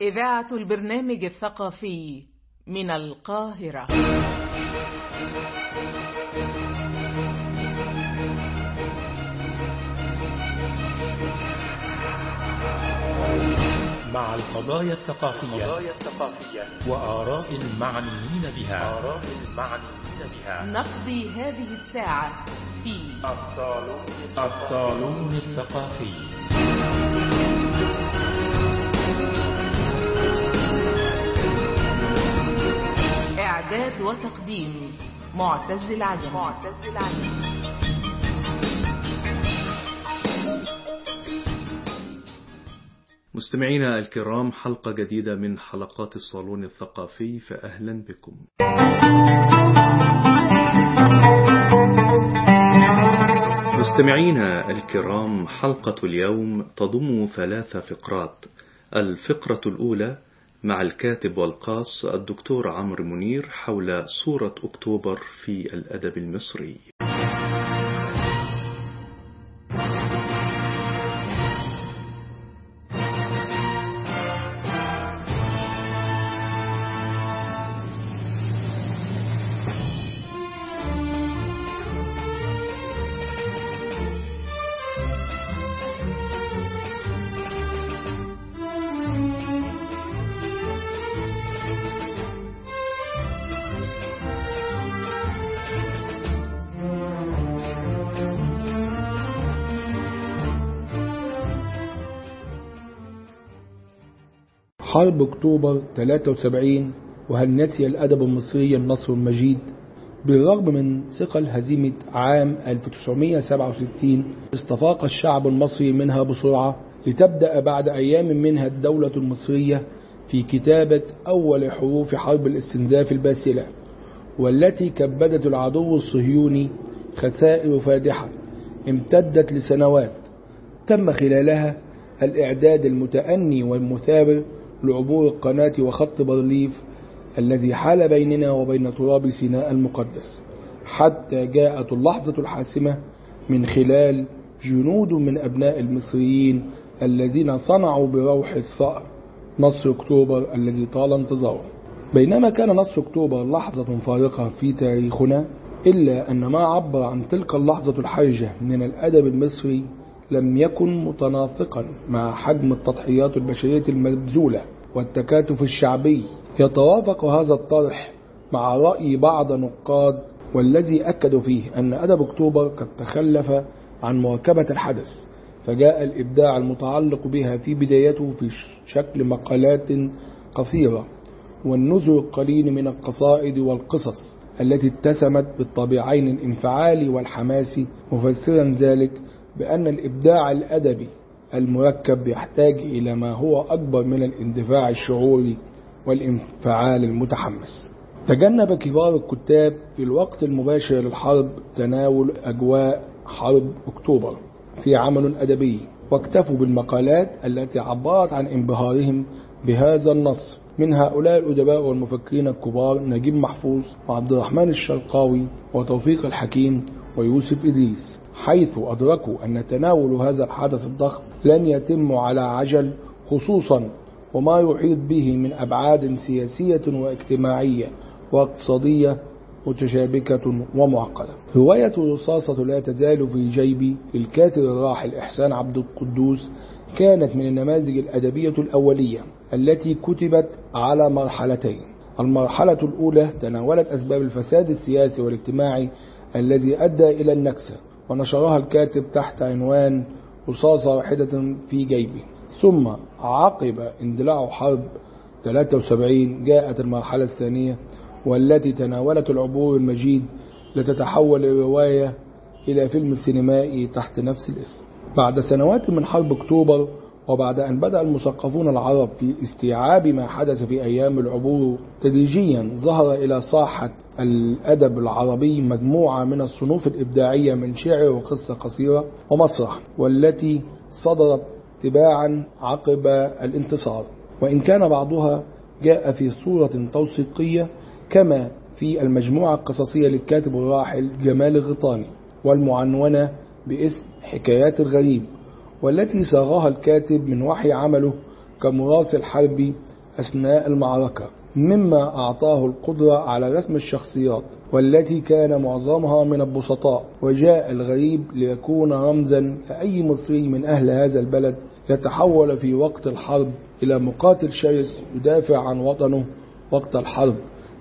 إذاعة البرنامج الثقافي من القاهرة. مع القضايا الثقافية وآراء المعنيين بها. آراء المعنيين بها. نقضي هذه الساعة في الصالون الثقافي. إعداد وتقديم معتز العجمي. معتز العجمي. مستمعينا الكرام حلقة جديدة من حلقات الصالون الثقافي فأهلا بكم. مستمعينا الكرام حلقة اليوم تضم ثلاث فقرات. الفقرة الأولى مع الكاتب والقاص الدكتور عمرو منير حول صورة أكتوبر في الأدب المصري. حرب أكتوبر 73 وهل نسي الأدب المصري النصر المجيد؟ بالرغم من ثقل هزيمة عام 1967 استفاق الشعب المصري منها بسرعة لتبدأ بعد أيام منها الدولة المصرية في كتابة أول حروف حرب الاستنزاف الباسلة والتي كبدت العدو الصهيوني خسائر فادحة امتدت لسنوات تم خلالها الإعداد المتأني والمثابر لعبور القناة وخط بارليف الذي حال بيننا وبين تراب سيناء المقدس حتى جاءت اللحظة الحاسمة من خلال جنود من أبناء المصريين الذين صنعوا بروح الثأر نصر أكتوبر الذي طال انتظاره. بينما كان نصر أكتوبر لحظة فارقة في تاريخنا إلا أن ما عبر عن تلك اللحظة الحرجة من الأدب المصري لم يكن متناسقا مع حجم التضحيات البشرية المبذولة والتكاتف الشعبي. يتوافق هذا الطرح مع رأي بعض نقاد والذي أكدوا فيه أن أدب أكتوبر قد تخلف عن مواكبة الحدث فجاء الإبداع المتعلق بها في بدايته في شكل مقالات قصيرة والنزل القليل من القصائد والقصص التي اتسمت بالطابعين الانفعالي والحماسي مفسرا ذلك بأن الإبداع الأدبي المركب يحتاج إلى ما هو أكبر من الاندفاع الشعوري والانفعال المتحمس. تجنب كبار الكتاب في الوقت المباشر للحرب تناول أجواء حرب أكتوبر. في عمل أدبي واكتفوا بالمقالات التي عبرت عن انبهارهم بهذا النص. من هؤلاء الأدباء والمفكرين الكبار نجيب محفوظ وعبد الرحمن الشرقاوي وتوفيق الحكيم ويوسف إدريس. حيث أدركوا أن تناول هذا الحدث الضخم لن يتم على عجل خصوصا وما يحيط به من أبعاد سياسية واجتماعية واقتصادية متشابكة ومعقدة. رواية الرصاصة لا تزال في جيبي للكاتب الراحل إحسان عبد القدوس كانت من النماذج الأدبية الأولية التي كتبت على مرحلتين. المرحلة الأولى تناولت أسباب الفساد السياسي والاجتماعي الذي أدى إلى النكسة. ونشرها الكاتب تحت عنوان رصاصة واحدة في جيبي. ثم عقب اندلاع حرب 73 جاءت المرحلة الثانية والتي تناولت العبور المجيد لتتحول الرواية إلى فيلم سينمائي تحت نفس الاسم. بعد سنوات من حرب أكتوبر وبعد أن بدأ المثقفون العرب في استيعاب ما حدث في أيام العبور تدريجيا ظهر إلى ساحة الأدب العربي مجموعة من الصنوف الإبداعية من شعر وقصة قصيرة ومسرح والتي صدرت تباعا عقب الانتصار. وإن كان بعضها جاء في صورة توثيقية كما في المجموعة القصصية للكاتب الراحل جمال الغيطاني والمعنونة باسم حكايات الغريب. والتي صاغها الكاتب من وحي عمله كمراسل حربي أثناء المعركة مما أعطاه القدرة على رسم الشخصيات والتي كان معظمها من البسطاء. وجاء الغريب ليكون رمزا لأي مصري من أهل هذا البلد يتحول في وقت الحرب إلى مقاتل شرس يدافع عن وطنه وقت الحرب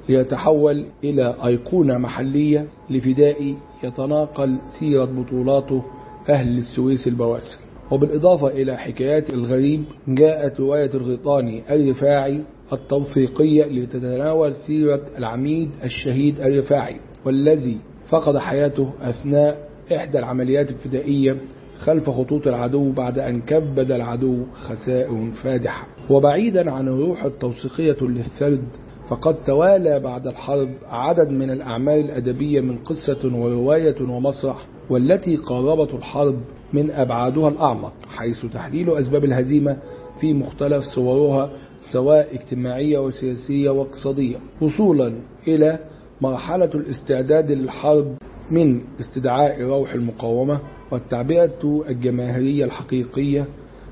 ليتحول إلى أيقونة محلية لفدائي يتناقل سيرة بطولاته أهل السويس البواسل وبالإضافة إلى حكايات الغريب جاءت رواية الغيطاني الرفاعي التوثيقية لتتناول سيرة العميد الشهيد الرفاعي والذي فقد حياته أثناء إحدى العمليات الفدائية خلف خطوط العدو بعد أن كبد العدو خسائر فادحة. وبعيدا عن الروح التوثيقية للثرد فقد توالى بعد الحرب عدد من الأعمال الأدبية من قصة ورواية ومسرح والتي قاربت الحرب من أبعادها الأعمق حيث تحليل أسباب الهزيمة في مختلف صورها سواء اجتماعية وسياسية واقتصادية. وصولا إلى مرحلة الاستعداد للحرب من استدعاء روح المقاومة والتعبئة الجماهيرية الحقيقية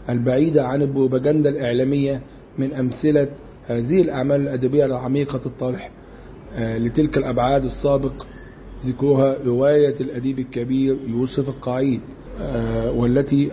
البعيدة عن البروباجندا الإعلامية من أمثلة هذه الأعمال الأدبية العميقة الطرح لتلك الأبعاد السابق ذكرها رواية الأديب الكبير يوسف القعيد. والتي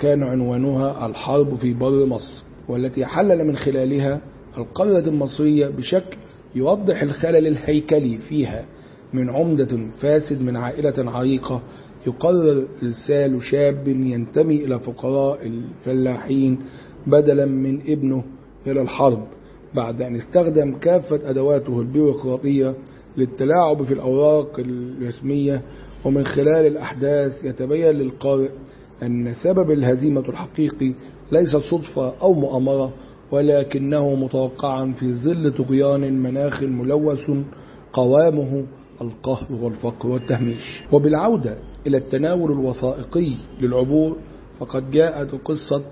كان عنوانها الحرب في بر مصر والتي حلل من خلالها القرية المصرية بشكل يوضح الخلل الهيكلي فيها. من عمدة فاسد من عائلة عريقة يقرر إرسال شاب ينتمي إلى فقراء الفلاحين بدلا من ابنه إلى الحرب بعد أن استخدم كافة أدواته البيروقراطية للتلاعب في الأوراق الرسمية ومن خلال الأحداث يتبين للقارئ أن سبب الهزيمة الحقيقي ليس صدفة أو مؤامرة ولكنه متوقعا في ظل طغيان مناخ ملوث قوامه القهر والفقر والتهميش. وبالعودة إلى التناول الوثائقي للعبور فقد جاءت قصة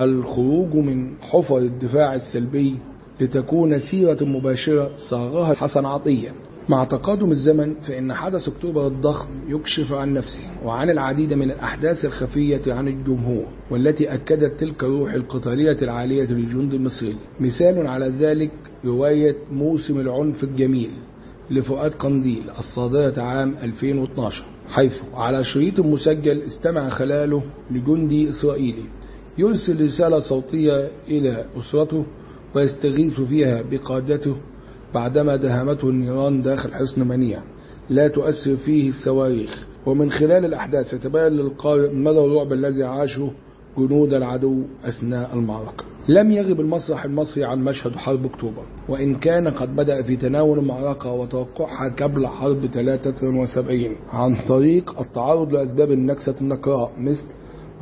الخروج من حفر الدفاع السلبي لتكون سيرة مباشرة صاغها حسن عطية. مع تقادم الزمن فإن حدث أكتوبر الضخم يكشف عن نفسه وعن العديد من الأحداث الخفية عن الجمهور والتي أكدت تلك الروح القتالية العالية للجند المصري. مثال على ذلك رواية موسم العنف الجميل لفؤاد قنديل الصادرة عام 2012 حيث على شريط مسجل استمع خلاله لجندي إسرائيلي. يرسل رسالة صوتية إلى أسرته ويستغيث فيها بقادته بعدما دهمته النيران داخل حصن منيع لا تؤثر فيه الصواريخ. ومن خلال الأحداث يتبين للقارئ مدى الرعب الذي عاشه جنود العدو أثناء المعركة. لم يغب المسرح المصري عن مشهد حرب أكتوبر. وإن كان قد بدأ في تناول المعركة وتوقعها قبل حرب 73 عن طريق التعرض لأسباب النكسة النكراء مثل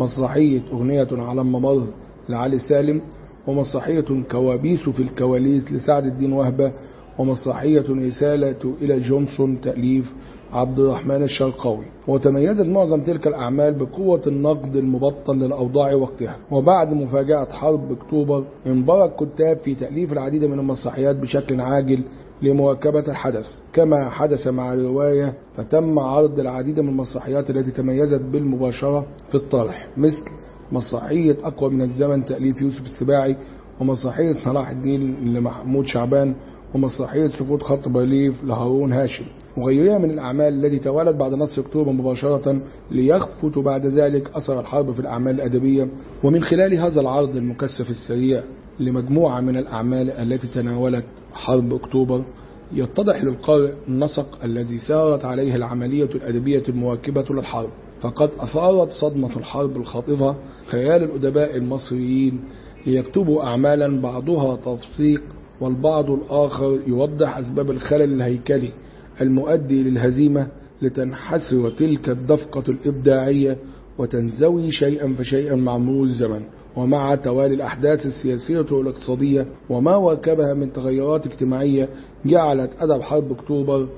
مسرحية أغنية على الممر لعلي سالم ومسرحية كوابيس في الكواليس لسعد الدين وهبة ومسرحية رسالة إلى جونسون تأليف عبد الرحمن الشرقاوي. وتميزت معظم تلك الأعمال بقوة النقد المبطن للأوضاع وقتها. وبعد مفاجأة حرب أكتوبر انبرى الكتاب في تأليف العديد من المسرحيات بشكل عاجل لمواكبة الحدث. كما حدث مع الرواية فتم عرض العديد من المسرحيات التي تميزت بالمباشرة في الطرح. مثل مسرحية أقوى من الزمن تأليف يوسف السباعي ومسرحية صلاح الدين لمحمود شعبان ومسرحية سقوط خط بارليف لهارون هاشم. وغيرها من الأعمال التي توالت بعد نصر أكتوبر مباشرة ليخفت بعد ذلك أثر الحرب في الأعمال الأدبية ومن خلال هذا العرض المكثف السريع لمجموعة من الأعمال التي تناولت حرب أكتوبر يتضح للقارئ النسق الذي سارت عليه العملية الأدبية المواكبة للحرب. فقد أثارت صدمة الحرب الخاطفة خيال الأدباء المصريين ليكتبوا أعمالا بعضها تفسيق والبعض الآخر يوضح أسباب الخلل الهيكلي المؤدي للهزيمة لتنحسر تلك الدفقة الإبداعية وتنزوي شيئا فشيئا مع مرور الزمن. ومع توالي الأحداث السياسية والاقتصادية وما واكبها من تغيرات اجتماعية جعلت أدب حرب أكتوبر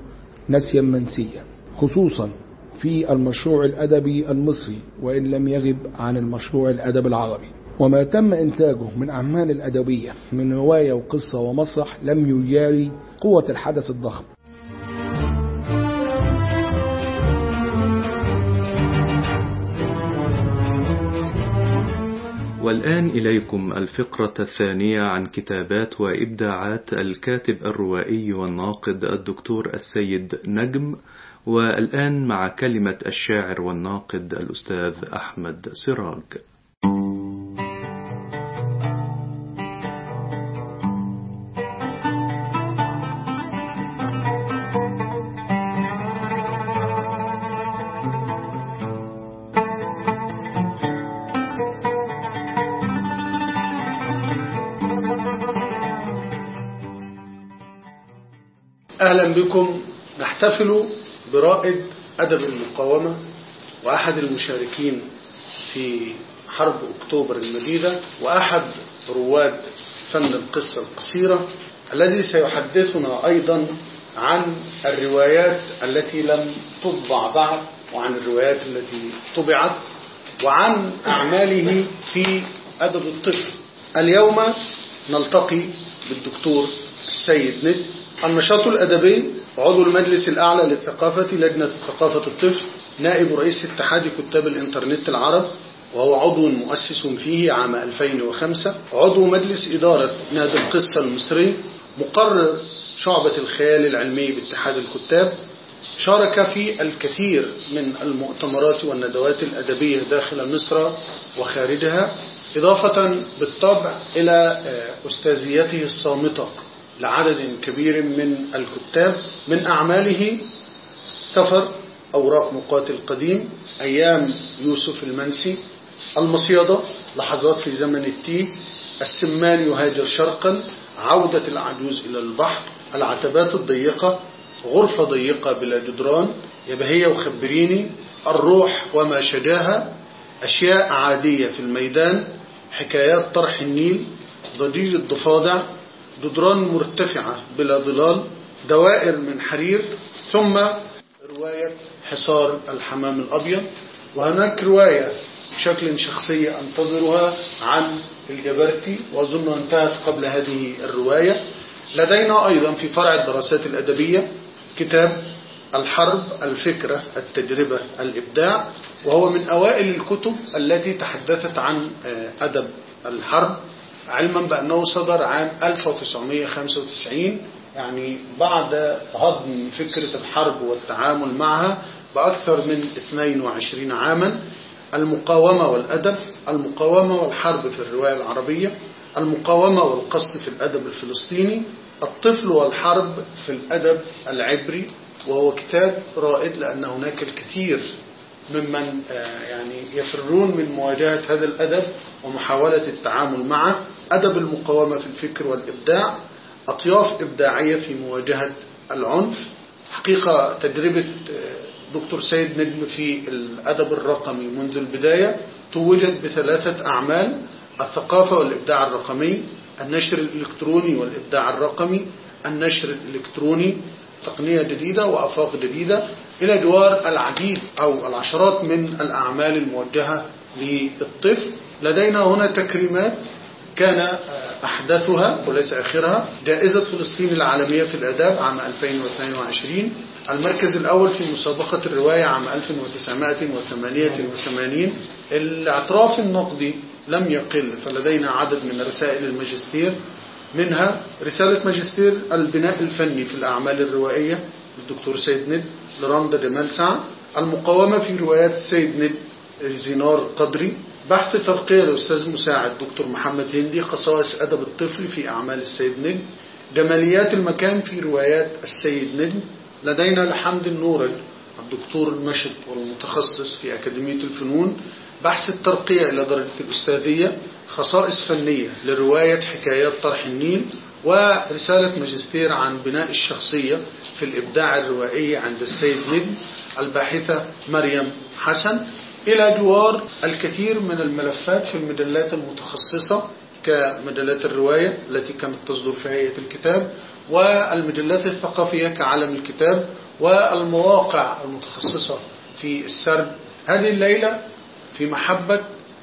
نسيا منسيا خصوصا في المشروع الأدبي المصري وإن لم يغب عن المشروع الأدب العربي. وما تم إنتاجه من أعمال الأدبية من رواية وقصة ومسرح لم يجاري قوة الحدث الضخم. والآن إليكم الفقرة الثانية عن كتابات وإبداعات الكاتب الروائي والناقد الدكتور السيد نجم والآن مع كلمة الشاعر والناقد الأستاذ أحمد سراج. أهلا بكم. نحتفل برائد أدب المقاومة وأحد المشاركين في حرب أكتوبر المجيدة وأحد رواد فن القصة القصيرة الذي سيحدثنا أيضا عن الروايات التي لم تطبع بعد وعن الروايات التي طبعت وعن أعماله في أدب الطفل اليوم نلتقي بالدكتور السيد ند النشاط الأدبي عضو المجلس الأعلى للثقافة لجنة ثقافة الطفل نائب رئيس اتحاد كتاب الإنترنت العرب وهو عضو مؤسس فيه عام 2005 عضو مجلس إدارة نادي القصة المصري مقرر شعبة الخيال العلمي باتحاد الكتاب شارك في الكثير من المؤتمرات والندوات الأدبية داخل مصر وخارجها إضافة بالطبع إلى أستاذيته الصامتة. لعدد كبير من الكتاب من أعماله سفر أوراق مقاتل قديم أيام يوسف المنسي المصيدة لحظات في زمن التيه السمان يهاجر شرقا عودة العجوز إلى البحر العتبات الضيقة غرفة ضيقة بلا جدران يبهية وخبريني الروح وما شجاها أشياء عادية في الميدان حكايات طرح النيل ضجيج الضفادع جدران مرتفعة بلا ظلال دوائر من حرير ثم رواية حصار الحمام الأبيض. وهناك رواية بشكل شخصي أنتظرها عن الجبرتي وأظن انتهت قبل هذه الرواية. لدينا أيضا في فرع الدراسات الأدبية كتاب الحرب الفكرة التجربة الإبداع وهو من أوائل الكتب التي تحدثت عن أدب الحرب. علما بأنه صدر عام 1995 يعني بعد هضم فكرة الحرب والتعامل معها بأكثر من 22 عاما. المقاومة والأدب المقاومة والحرب في الرواية العربية المقاومة والقصد في الأدب الفلسطيني الطفل والحرب في الأدب العبري وهو كتاب رائد لأن هناك الكثير ممن يعني يفرون من مواجهة هذا الأدب ومحاولة التعامل معه. أدب المقاومة في الفكر والإبداع أطياف إبداعية في مواجهة العنف. حقيقة تجربة دكتور سيد نجم في الأدب الرقمي منذ البداية توجت بثلاثة أعمال الثقافة والإبداع الرقمي النشر الإلكتروني والإبداع الرقمي النشر الإلكتروني تقنية جديدة وأفاق جديدة. إلى جوار العديد أو العشرات من الأعمال الموجهة للطفل. لدينا هنا تكريمات كان أحدثها وليس آخرها جائزة فلسطين العالمية في الأداب عام 2022 المركز الأول في مسابقة الرواية عام 1988 الاعتراف النقدي لم يقل فلدينا عدد من رسائل الماجستير منها رسالة ماجستير البناء الفني في الأعمال الروائية للدكتور سيد ند لرندا جمال سعد المقاومة في روايات السيد ند زينار قدري. بحث ترقية الأستاذ مساعد دكتور محمد هندي خصائص أدب الطفل في أعمال السيد ند. جماليات المكان في روايات السيد ند. لدينا لحمد النورج الدكتور النشط والمتخصص في أكاديمية الفنون. بحث الترقية إلى درجة الأستاذية. خصائص فنية لرواية حكايات طرح النيل. ورسالة ماجستير عن بناء الشخصية في الإبداع الروائي عند السيد نجم الباحثة مريم حسن. إلى جوار الكثير من الملفات في المجلات المتخصصة كمجلات الرواية التي كانت تصدر في هيئة الكتاب والمجلات الثقافية كعالم الكتاب والمواقع المتخصصة في السرد. هذه الليلة في محبة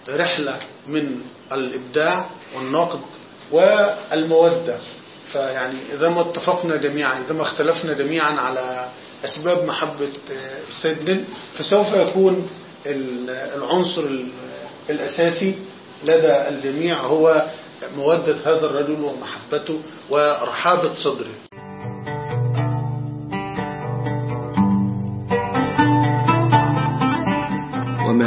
رحلة من الإبداع والنقد. والمودة. فيعني إذا ما اتفقنا جميعا إذا ما اختلفنا جميعا على أسباب محبة السيد فسوف يكون العنصر الأساسي لدى الجميع هو مودة هذا الرجل ومحبته ورحابة صدره.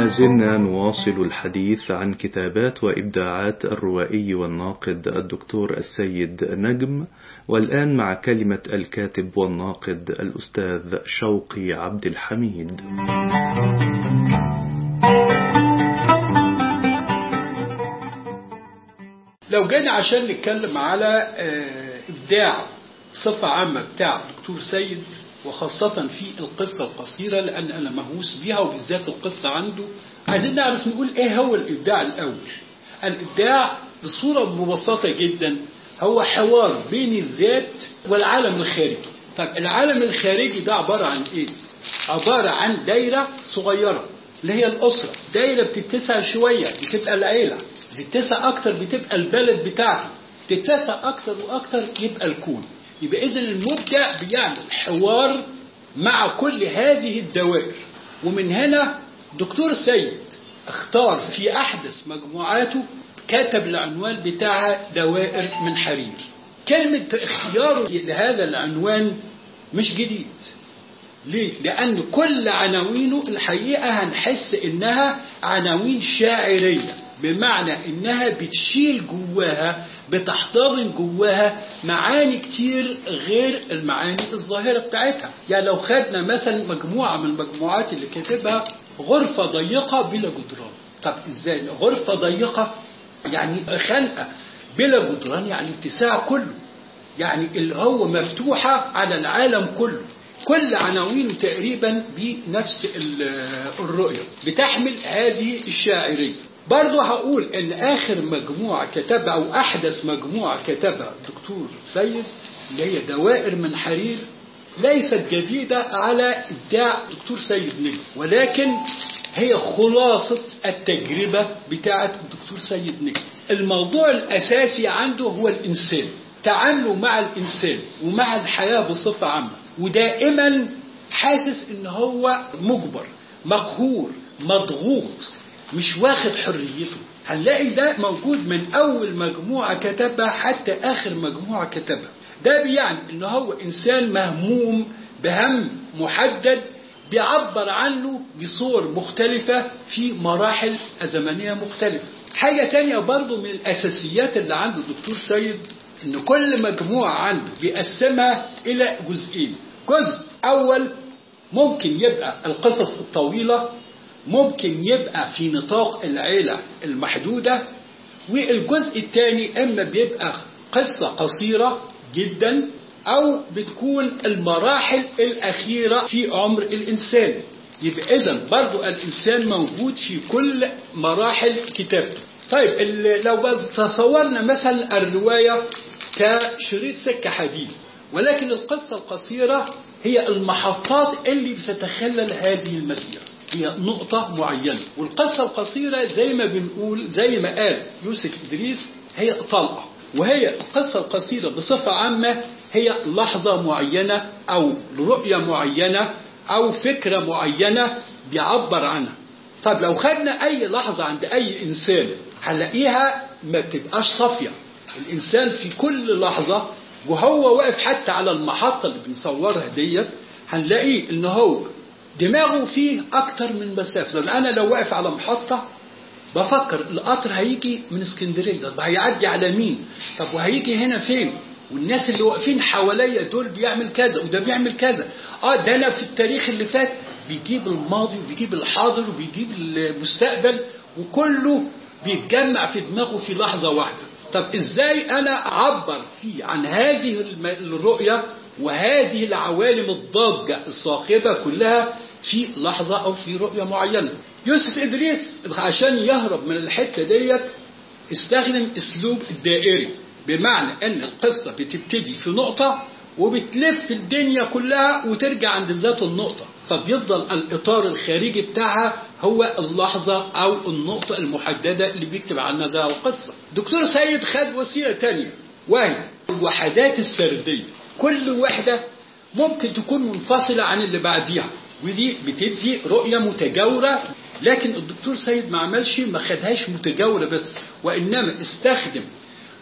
زلنا نواصل الحديث عن كتابات وإبداعات الروائي والناقد الدكتور السيد نجم والآن مع كلمة الكاتب والناقد الأستاذ شوقي عبد الحميد. لو جينا عشان نتكلم على آه، إبداع بصفة عامة بتاع دكتور سيد وخاصة في القصة القصيرة لأن أنا مهووس بيها وبالذات القصة عنده. عايزين نعرف نقول إيه هو الإبداع الأول؟ الإبداع بصورة مبسطة جدا هو حوار بين الذات والعالم الخارجي. طيب العالم الخارجي ده عبارة عن إيه؟ عبارة عن دايرة صغيرة اللي هي الأسرة. دايرة بتتسع شوية بتبقى العيلة. بتتسع أكتر بتبقى البلد بتاعته. تتسع أكتر وأكتر يبقى الكون. يبقى إذا المبدع بيعمل حوار مع كل هذه الدوائر. ومن هنا دكتور سيد اختار في أحدث مجموعاته كتب العنوان بتاعها دوائر من حرير. كلمة اختياره لهذا العنوان مش جديد. ليه؟ لأن كل عناوينه الحقيقة هنحس إنها عناوين شاعرية بمعنى إنها بتشيل جواها بتحتضن جواها معاني كتير غير المعاني الظاهرة بتاعتها. يعني لو خدنا مثلا مجموعة من المجموعات اللي كاتبها غرفة ضيقة بلا جدران. طب إزاي؟ غرفة ضيقة يعني خنقة بلا جدران يعني اتساع كله. يعني اللي هو مفتوحة على العالم كله. كل عناوينه تقريبا بنفس الرؤية. بتحمل هذه الشاعرية. برضو هقول إن آخر مجموعة كتبها أو أحدث مجموعة كتبها الدكتور سيد اللي هي دوائر من حرير ليست جديدة على إبداع دكتور سيد نجم ولكن هي خلاصة التجربة بتاعة الدكتور سيد نجم الموضوع الأساسي عنده هو الإنسان تعامله مع الإنسان ومع الحياة بصفة عامة ودائما حاسس إن هو مجبر مقهور مضغوط مش واخد حريته. هنلاقي ده موجود من أول مجموعة كتبها حتى آخر مجموعة كتبها. ده بيعني إن هو إنسان مهموم بهم محدد بيعبر عنه بصور مختلفة في مراحل زمنية مختلفة. حاجة تانية برضو من الأساسيات اللي عند الدكتور سيد إن كل مجموعة عنده بيقسمها إلى جزئين. جزء أول ممكن يبقى القصص الطويلة ممكن يبقى في نطاق العيلة المحدودة والجزء الثاني إما بيبقى قصة قصيرة جدا أو بتكون المراحل الأخيرة في عمر الإنسان. يبقى إذا برضو الإنسان موجود في كل مراحل كتابته. طيب لو تصورنا مثلا الرواية كشريط سكة حديد ولكن القصة القصيرة هي المحطات اللي بتتخلل هذه المسيرة. هي نقطة معينة. والقصة القصيرة زي ما بنقول زي ما قال يوسف إدريس هي طلقة. وهي القصة القصيرة بصفة عامة هي لحظة معينة أو رؤية معينة أو فكرة معينة بيعبر عنها. طب لو خدنا أي لحظة عند أي إنسان هنلاقيها ما بتبقاش صافية. الإنسان في كل لحظة وهو واقف حتى على المحطة اللي بنصورها ديت هنلاقيه إن هو دماغه فيه أكتر من مسافة لأن أنا لو واقف على محطة بفكر القطر هيجي من اسكندرية. طب هيعدي على مين؟ طب وهيجي هنا فين؟ والناس اللي واقفين حواليا دول بيعمل كذا وده بيعمل كذا. آه ده أنا في التاريخ اللي فات بيجيب الماضي وبيجيب الحاضر وبيجيب المستقبل وكله بيتجمع في دماغه في لحظة واحدة. طب إزاي أنا أعبر فيه عن هذه الرؤية وهذه العوالم الضاجة الصاخبة كلها في لحظة أو في رؤية معينة. يوسف إدريس عشان يهرب من الحتة ديت استخدم أسلوب الدائري بمعنى إن القصة بتبتدي في نقطة وبتلف الدنيا كلها وترجع عند ذات النقطة. فبيفضل الإطار الخارجي بتاعها هو اللحظة أو النقطة المحددة اللي بيكتب عنها ده القصة. دكتور سيد خد وسيلة تانية. وهي الوحدات السردية. كل وحدة ممكن تكون منفصلة عن اللي بعديها. ودي بتدي رؤية متجاورة لكن الدكتور سيد ما عملش ما خدهاش متجاورة بس وإنما استخدم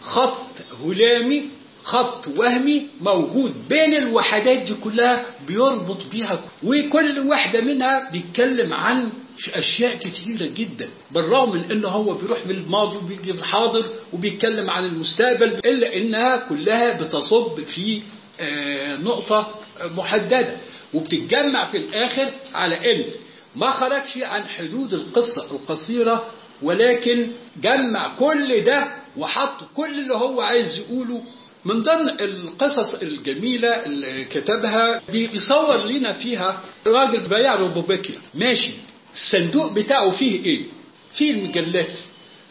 خط هلامي خط وهمي موجود بين الوحدات دي كلها بيربط بيها وكل واحدة منها بيتكلم عن أشياء كتيرة جدا بالرغم من إنه هو بيروح بالماضي وبيجي في الحاضر وبيتكلم عن المستقبل إلا إنها كلها بتصب في آه، نقطة محددة. وبتتجمع في الآخر على إن. ما خرجش عن حدود القصة القصيرة ولكن جمع كل ده وحط كل اللي هو عايز يقوله من ضمن القصص الجميلة اللي كتبها. بيصور لنا فيها راجل بياع روبوبيكيا. ماشي. الصندوق بتاعه فيه إيه؟ فيه المجلات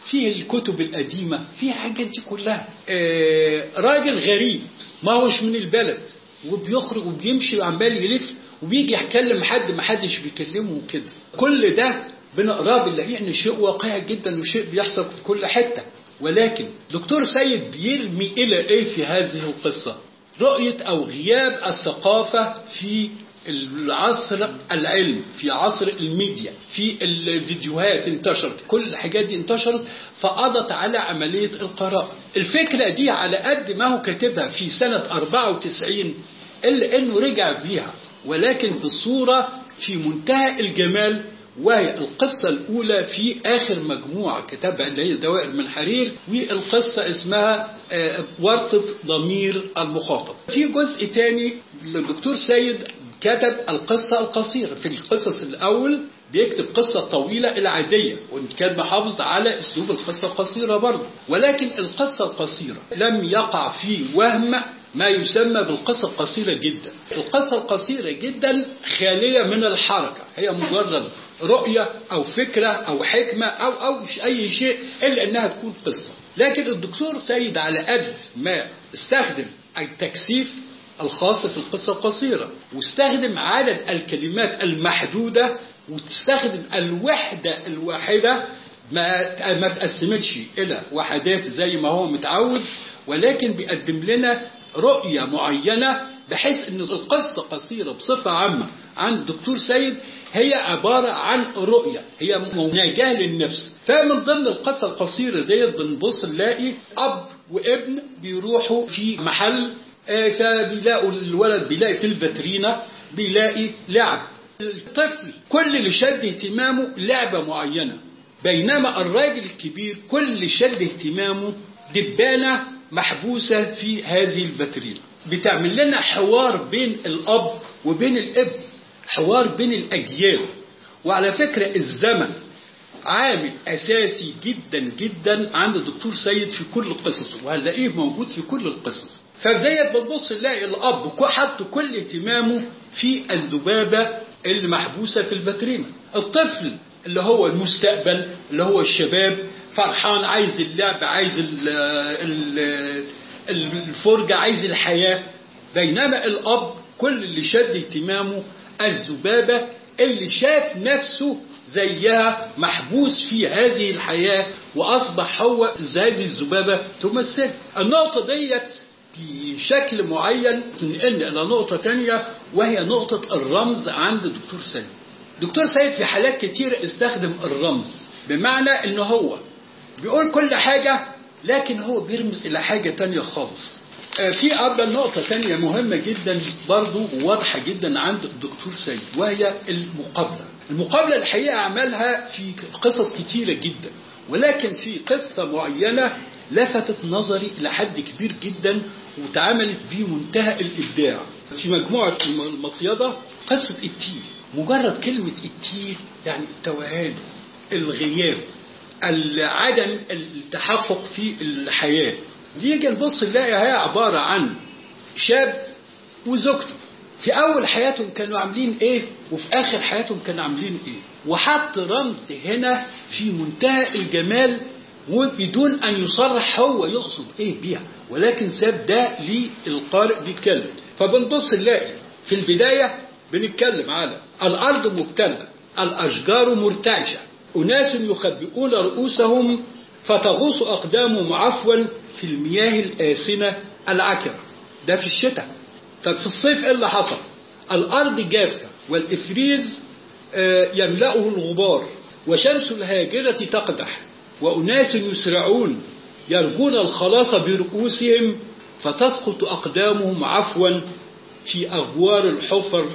فيه الكتب القديمة فيه الحاجات دي كلها. آه راجل غريب ما هوش من البلد. وبيخرج وبيمشي وعمال يلف وبيجي يكلم حد ما حدش بيكلمه وكده. كل ده بنقراه بنلاقيه ان شيء واقعي جدا وشيء بيحصل في كل حتة. ولكن دكتور سيد بيرمي إلى إيه في هذه القصة؟ رؤية أو غياب الثقافة في العصر العلم في عصر الميديا في الفيديوهات انتشرت. كل الحاجات دي انتشرت فقضت على عملية القراءة. الفكرة دي على قد ما هو كاتبها في سنة 94 إلا إنه رجع بيها. ولكن بصورة في منتهى الجمال وهي القصة الأولى في آخر مجموعة كتبها اللي هي دوائر من حرير والقصة اسمها آه، ورطة ضمير المخاطب. في جزء تاني للدكتور سيد كتب القصة القصيرة. في القصص الأول بيكتب قصة طويلة العادية وإن كان محافظ على أسلوب القصة القصيرة برضه. ولكن القصة القصيرة لم يقع في وهم ما يسمى بالقصة القصيرة جدا. القصة القصيرة جدا خالية من الحركة. هي مجرد رؤية أو فكرة أو حكمة أو أو أي شيء إلا أنها تكون قصة. لكن الدكتور سيد على قد ما استخدم التكثيف الخاص في القصة القصيرة واستخدم عدد الكلمات المحدودة وتستخدم الوحدة الواحدة ما ما تقسمتش إلى وحدات زي ما هو متعود ولكن بيقدم لنا رؤية معينة بحيث إن القصة قصيرة بصفة عامة عند الدكتور سيد هي عبارة عن رؤية هي مناجاة للنفس. فمن ضمن القصة القصيرة ديت بنبص نلاقي أب وابن بيروحوا في محل آه، فبيلاقوا الولد بيلاقي في الفاترينا بيلاقي لعب. الطفل كل اللي شد اهتمامه لعبة معينة بينما الراجل الكبير كل اللي شد اهتمامه دبانة محبوسة في هذه الفاترينا بتعمل لنا حوار بين الأب وبين الابن حوار بين الأجيال. وعلى فكرة الزمن عامل أساسي جدا جدا عند الدكتور سيد في كل قصصه وهنلاقيه موجود في كل القصص. فبداية بتبص نلاقي الأب حط كل اهتمامه في الذبابة اللي محبوسة في الفاترينا الطفل اللي هو المستقبل اللي هو الشباب. فرحان عايز اللعب عايز ال ال الفرجة عايز الحياة. بينما الأب كل اللي شد اهتمامه الذبابة اللي شاف نفسه زيها محبوس في هذه الحياة وأصبح هو هذه الذبابة تمثل. النقطة ديت بشكل معين تنقلنا إلى نقطة تانية وهي نقطة الرمز عند الدكتور سيد دكتور سيد في حالات كتير استخدم الرمز بمعنى إن هو بيقول كل حاجة لكن هو بيرمز إلى حاجة تانية خالص. آه، في أيضا نقطة تانية مهمة جدا برضو واضحة جدا عند الدكتور سيد وهي المقابلة. المقابلة الحقيقة عملها في قصص كتيرة جدا ولكن في قصة معينة لفتت نظري إلى حد كبير جدا وتعاملت بمنتهى الإبداع. في مجموعة المصيدة قصة التيه. مجرد كلمة التيه يعني التوهان الغياب عدم التحقق في الحياة. نيجي نبص نلاقي هي عبارة عن شاب وزوجته. في أول حياتهم كانوا عاملين إيه؟ وفي آخر حياتهم كانوا عاملين إيه؟ وحط رمز هنا في منتهى الجمال وبدون أن يصرح هو يقصد إيه بيها ولكن ساب ده للقارئ بيتكلم. فبنبص نلاقي في البداية بنتكلم على الأرض مبتلة الأشجار مرتعشة أناس يخبئون رؤوسهم فتغوص أقدامهم عفوا في المياه الآسنة العكرة ده في الشتاء. طب في الصيف إيه اللي حصل؟ الأرض جافة والإفريز آه، يملأه الغبار وشمس الهاجرة تقدح وأناس يسرعون يرجون الخلاص برؤوسهم فتسقط أقدامهم عفوا في أغوار الحفر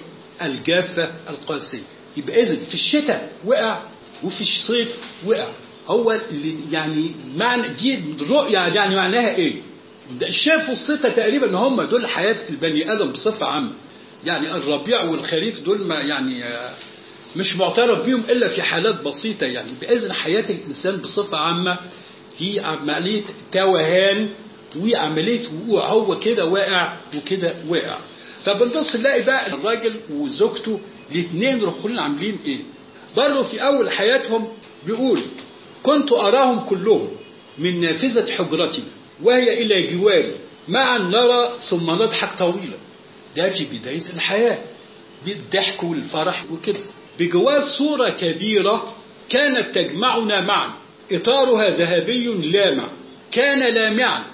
الجافة القاسية. يبقى إذن في الشتاء وقع وفي الصيف وقع. هو اللي يعني معنى دي الرؤية يعني معناها إيه؟ الشاف والصيف تقريبا ان هم دول حياة البني آدم بصفة عامة. يعني الربيع والخريف دول ما يعني مش معترف بيهم إلا في حالات بسيطة يعني. بإذن حياة الإنسان بصفة عامة هي عملية توهان وعملية وقوع هو كده واقع وكده واقع. فبنبص نلاقي بقى الراجل وزوجته الاثنين رخولين عاملين إيه؟ برضه في أول حياتهم بيقول كنت أراهم كلهم من نافذة حجرتنا وهي إلى جواري معا نرى ثم نضحك طويلا. ده في بداية الحياة. بالضحك والفرح وكده. بجوار صورة كبيرة كانت تجمعنا معا. إطارها ذهبي لامع كان لامعا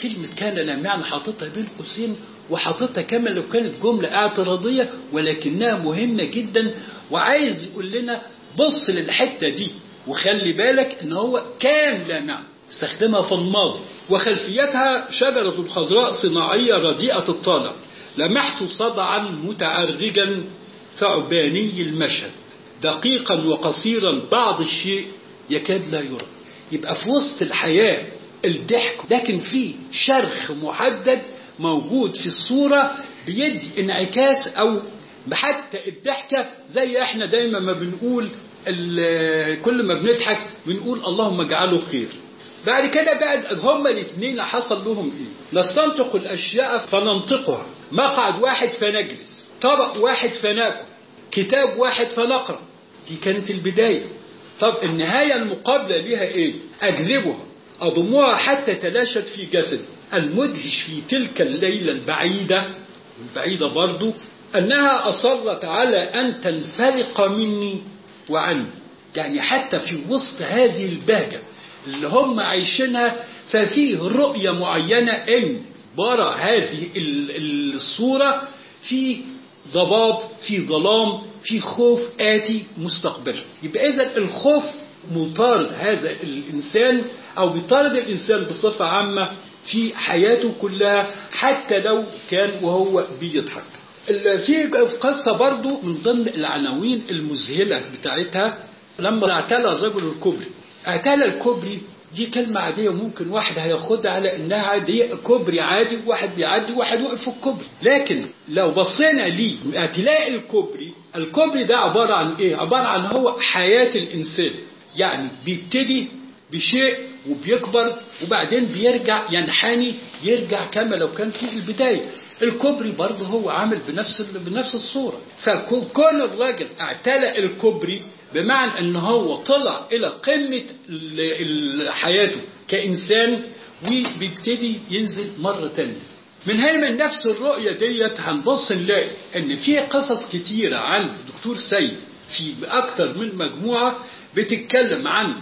كلمة كان لامعا حاططها بين قوسين وحاططها كما لو كانت جملة اعتراضية ولكنها مهمة جدا. وعايز يقول لنا بص للحتة دي وخلي بالك إن هو كان لامعا استخدمها في الماضي. وخلفيتها شجرة خضراء صناعية رديئة الطالع لمحت صدعا متعرجا ثعباني المشهد. دقيقا وقصيرا بعض الشيء يكاد لا يرى. يبقى في وسط الحياة الضحك لكن في شرخ محدد موجود في الصورة بيدي انعكاس أو حتى الضحكة زي إحنا دايما ما بنقول كل ما بنضحك بنقول اللهم اجعله خير. بعد كده بقى هما الاثنين حصل لهم إيه؟ نستنطق الأشياء فننطقها. مقعد واحد فنجلس طبق واحد فناكل كتاب واحد فنقرأ. دي كانت البداية. طب النهاية المقابلة ليها إيه؟ أجذبها أضمها حتى تلاشت في جسد المدهش في تلك الليلة البعيدة البعيدة برضو أنها أصرت على أن تنفلق مني وعني يعني حتى في وسط هذه البهجة اللي هم عايشينها ففيه رؤية معينة إن برا هذه ال- الصورة في ضباب في ظلام في خوف آتي مستقبلا يبقى إذا الخوف مطارد هذا الإنسان أو بيطارد الإنسان بصفة عامة في حياته كلها حتى لو كان وهو بيضحك. في قصة برضو من ضمن العناوين المذهلة بتاعتها لما اعتلى الرجل الكبري. اعتلى الكوبري دي كلمة عادية ممكن واحد هياخدها على إنها عادية كوبري عادي واحد بيعدي واحد وقف في الكوبري. لكن لو بصينا ليه اعتلاء الكوبري الكوبري ده عبارة عن إيه؟ عبارة عن هو حياة الإنسان. يعني بيبتدي بشيء وبيكبر وبعدين بيرجع ينحني يرجع كما لو كان في البداية. الكوبري برضه هو عامل بنفس بنفس الصورة. فكون الراجل اعتلى الكوبري بمعنى إن هو طلع إلى قمة حياته كإنسان وبيبتدي ينزل مرة تانية. من هنا من نفس الرؤية ديت هنبص نلاقي إن في قصص كتيرة عن الدكتور سيد في أكتر من مجموعة بتتكلم عن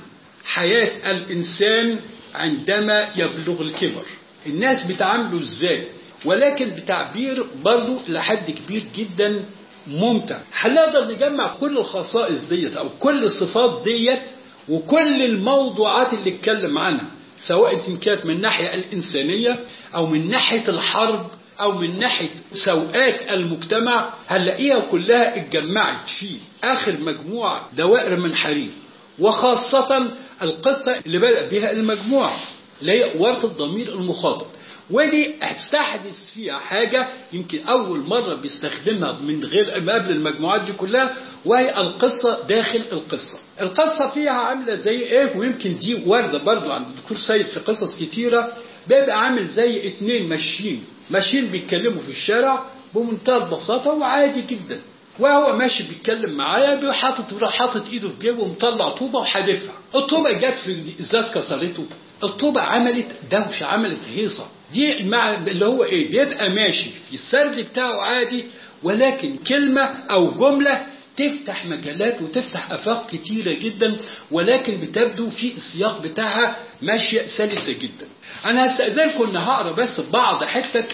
حياة الإنسان عندما يبلغ الكبر. الناس بتعامله إزاي؟ ولكن بتعبير برضه لحد كبير جدا ممتع. هنقدر نجمع كل الخصائص ديت أو كل الصفات ديت وكل الموضوعات اللي اتكلم عنها سواء كانت من الناحية الإنسانية أو من ناحية الحرب أو من ناحية سوءات المجتمع هنلاقيها كلها اتجمعت في آخر مجموعة دوائر من حرير وخاصة القصة اللي بدأ بها المجموعة اللي هي ورطة ضمير المخاطب. ودي هتستحدث فيها حاجة يمكن أول مرة بيستخدمها من غير قبل المجموعات دي كلها وهي القصة داخل القصة. القصة فيها عاملة زي إيه؟ ويمكن دي واردة برضو عند الدكتور سيد في قصص كتيرة. بيبقى عامل زي اتنين ماشيين. ماشيين بيتكلموا في الشارع بمنتهى البساطة وعادي جدا. وهو ماشي بيتكلم معايا حاطط حاطط ايده في جيبه ومطلع طوبة وحادفها. الطوبه جت في الإزاز كسرته؟ الطوبه عملت دوشة عملت هيصة. دي مع اللي هو إيه؟ بيبقى ماشي في السرد بتاعه عادي ولكن كلمة أو جملة تفتح مجالات وتفتح آفاق كتيرة جدا ولكن بتبدو في السياق بتاعها ماشية سلسة جدا. أنا هستاذنكم ان هقرأ بس بعض حتة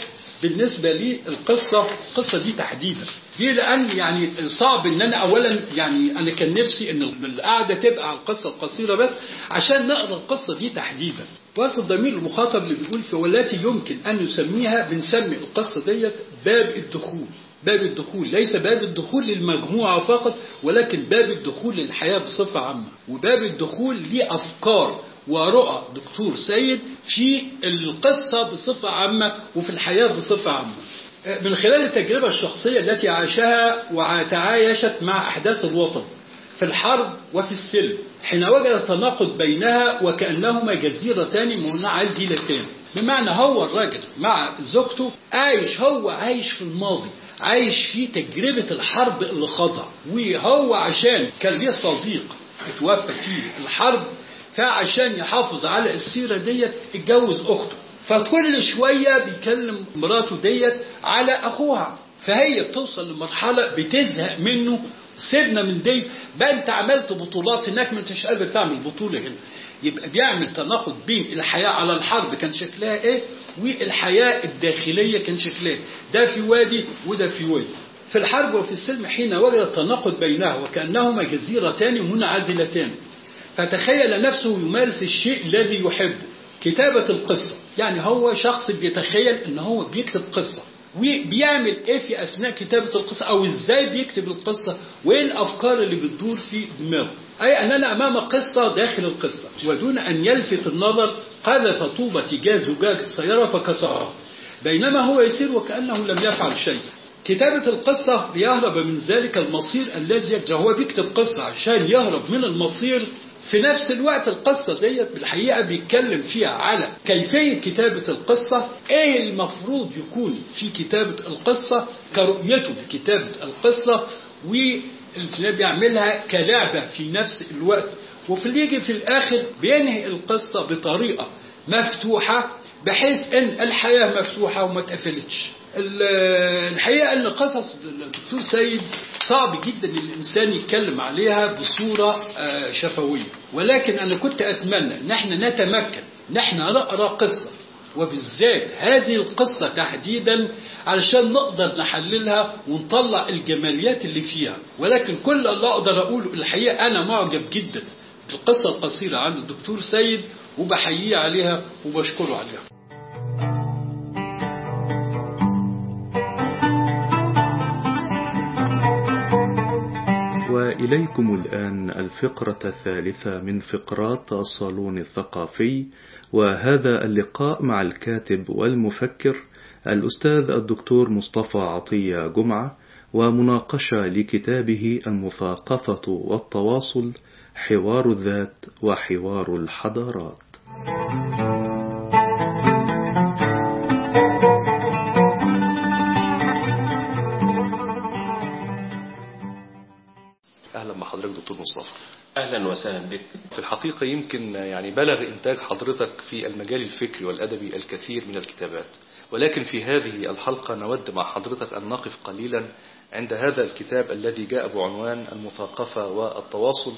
بالنسبة لي القصة القصة دي تحديدا. دي لأن يعني صعب إن أنا أولا يعني أنا كان نفسي إن القعدة تبقى على القصة القصيرة بس عشان نقرأ القصة دي تحديدا. بس الضمير المخاطب اللي بيقول في والتي يمكن أن نسميها بنسمي القصة ديت باب الدخول. باب الدخول. ليس باب الدخول للمجموعة فقط ولكن باب الدخول للحياة بصفة عامة. وباب الدخول ليه أفكار ورؤى دكتور سيد في القصة بصفة عامة وفي الحياة بصفة عامة. من خلال التجربة الشخصية التي عاشها وتعايشت مع أحداث الوطن في الحرب وفي السلم حين وجد تناقض بينها وكأنهما جزيرتان منعزلتان بمعنى هو الراجل مع زوجته عايش هو عايش في الماضي عايش في تجربة الحرب اللي خضع وهو عشان كان ليه صديق اتوفى في الحرب فعشان يحافظ على السيرة ديت اتجوز أخته. فكل شوية بيكلم مراته ديت على أخوها. فهي بتوصل لمرحلة بتزهق منه. سيبنا من دي. بقى انت عملت بطولات هناك ما انتش قادر تعمل بطولة هنا. يبقى بيعمل تناقض بين الحياة على الحرب. كان شكلها إيه؟ والحياة الداخلية كان شكلها. ده في وادي وده في وادي. في الحرب وفي السلم حين وجد التناقض بينها وكأنهما جزيرتان منعزلتان. فتخيل نفسه يمارس الشيء الذي يحبه كتابة القصة. يعني هو شخص بيتخيل إن هو بيكتب قصة. وبيعمل إيه في أثناء كتابة القصة؟ أو إزاي بيكتب القصة؟ وإيه الأفكار اللي بتدور في دماغه؟ أي اننا أمام قصة داخل القصة. ودون أن يلفت النظر قذف طوبة تجاه زجاج السيارة فكسرها. بينما هو يسير وكأنه لم يفعل شيء. كتابة القصة ليهرب من ذلك المصير الذي هو بيكتب قصة عشان يهرب من المصير في نفس الوقت القصة ديت بالحقيقة بيتكلم فيها على كيفية كتابة القصة إيه المفروض يكون في كتابة القصة كرؤيته في كتابة القصة واللي بيعملها كلعبة في نفس الوقت. وفي اللي يجي في الآخر بينهي القصة بطريقة مفتوحة بحيث إن الحياة مفتوحة وما اتقفلتش. الحقيقة إن قصص الدكتور سيد صعب جدا الإنسان يتكلم عليها بصورة شفوية. ولكن أنا كنت أتمنى ان إحنا نتمكن ان إحنا نقرأ قصة. وبالذات هذه القصة تحديدا علشان نقدر نحللها ونطلع الجماليات اللي فيها. ولكن كل اللي أقدر أقوله الحقيقة أنا معجب جدا بالقصة القصيرة عند الدكتور سيد وبحييه عليها وبشكره عليها. وإليكم الآن الفقرة الثالثة من فقرات الصالون الثقافي وهذا اللقاء مع الكاتب والمفكر الأستاذ الدكتور مصطفى عطية جمعة ومناقشة لكتابه المثاقفة والتواصل حوار الذات وحوار الحضارات. دكتور مصطفى. أهلا وسهلا بك. في الحقيقة يمكن يعني بلغ إنتاج حضرتك في المجال الفكري والأدبي الكثير من الكتابات. ولكن في هذه الحلقة نود مع حضرتك أن نقف قليلا عند هذا الكتاب الذي جاء بعنوان المثاقفة والتواصل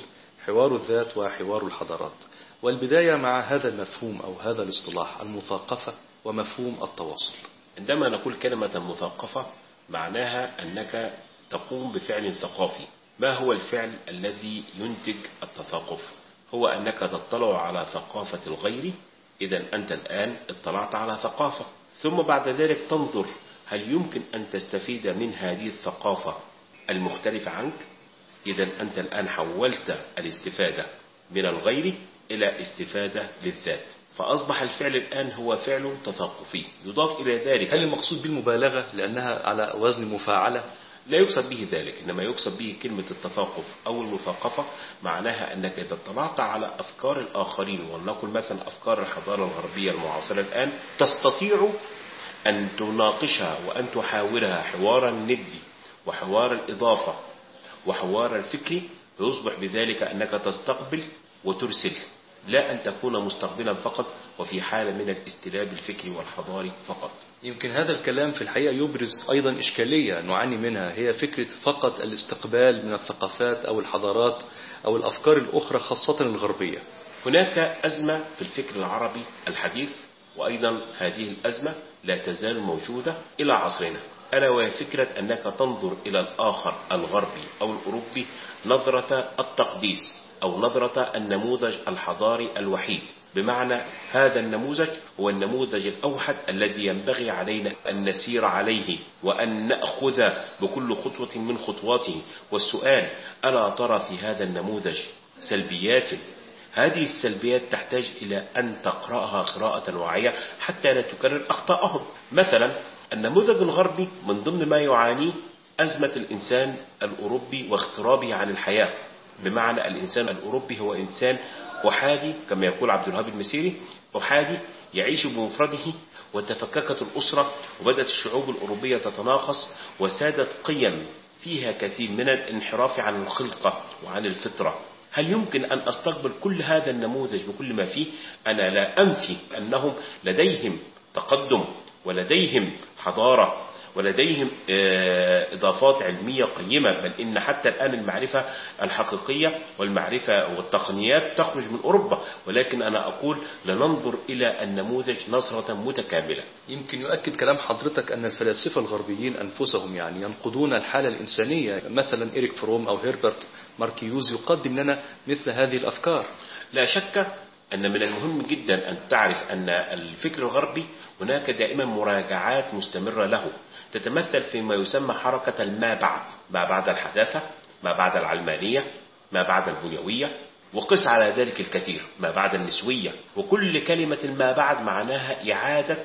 حوار الذات وحوار الحضارات. والبداية مع هذا المفهوم أو هذا الاصطلاح المثاقفة ومفهوم التواصل. عندما نقول كلمة مثقفة معناها أنك تقوم بفعل ثقافي. ما هو الفعل الذي ينتج التثاقف؟ هو أنك تطلع على ثقافة الغير إذا أنت الآن اطلعت على ثقافة. ثم بعد ذلك تنظر هل يمكن أن تستفيد من هذه الثقافة المختلفة عنك؟ إذا أنت الآن حولت الاستفادة من الغير إلى استفادة للذات. فأصبح الفعل الآن هو فعل تثقفي يضاف إلى ذلك. هل المقصود بالمبالغة لأنها على وزن مفاعلة؟ لا يقصد به ذلك إنما يقصد به كلمة التثقف أو المثقفة معناها أنك إذا اطلعت على أفكار الآخرين ولنقل مثلا أفكار الحضارة الغربية المعاصرة الآن. تستطيع أن تناقشها وأن تحاورها حوارا ندي وحوار الإضافة وحوار الفكري فيصبح بذلك أنك تستقبل وترسل لا أن تكون مستقبلا فقط وفي حالة من الاستلاب الفكري والحضاري فقط. يمكن هذا الكلام في الحقيقة يبرز أيضا إشكالية نعاني منها هي فكرة فقط الاستقبال من الثقافات أو الحضارات أو الأفكار الأخرى خاصة الغربية. هناك أزمة في الفكر العربي الحديث وأيضا هذه الأزمة لا تزال موجودة إلى عصرنا. ألا وهي فكرة أنك تنظر إلى الآخر الغربي أو الأوروبي نظرة التقديس أو نظرة النموذج الحضاري الوحيد. بمعنى هذا النموذج هو النموذج الأوحد الذي ينبغي علينا أن نسير عليه وأن نأخذ بكل خطوة من خطواته. والسؤال ألا ترى في هذا النموذج سلبيات؟ هذه السلبيات تحتاج إلى أن تقرأها قراءة واعية حتى لا تكرر أخطاءهم. مثلا النموذج الغربي من ضمن ما يعانيه أزمة الإنسان الأوروبي واغترابه عن الحياة. بمعنى الإنسان الأوروبي هو إنسان أحادي كما يقول عبد الوهاب المسيري أحادي يعيش بمفرده وتفككت الأسرة وبدأت الشعوب الأوروبية تتناقص وسادت قيم فيها كثير من الانحراف عن الخلقة وعن الفطرة. هل يمكن أن أستقبل كل هذا النموذج بكل ما فيه؟ أنا لا أنفي أنهم لديهم تقدم ولديهم حضارة ولديهم إضافات علمية قيمة بل إن حتى الآن المعرفة الحقيقية والمعرفة والتقنيات تخرج من أوروبا. ولكن أنا أقول لننظر إلى النموذج نظرة متكاملة. يمكن يؤكد كلام حضرتك أن الفلاسفة الغربيين أنفسهم يعني ينقضون الحالة الإنسانية. مثلا إريك فروم أو هيربرت ماركيوز يقدم لنا مثل هذه الأفكار. لا شك أن من المهم جدا أن تعرف أن الفكر الغربي هناك دائما مراجعات مستمرة له. تتمثل فيما يسمى حركة ما بعد ما بعد الحداثة ما بعد العلمانية ما بعد البنيوية وقس على ذلك الكثير ما بعد النسوية. وكل كلمة ما بعد معناها إعادة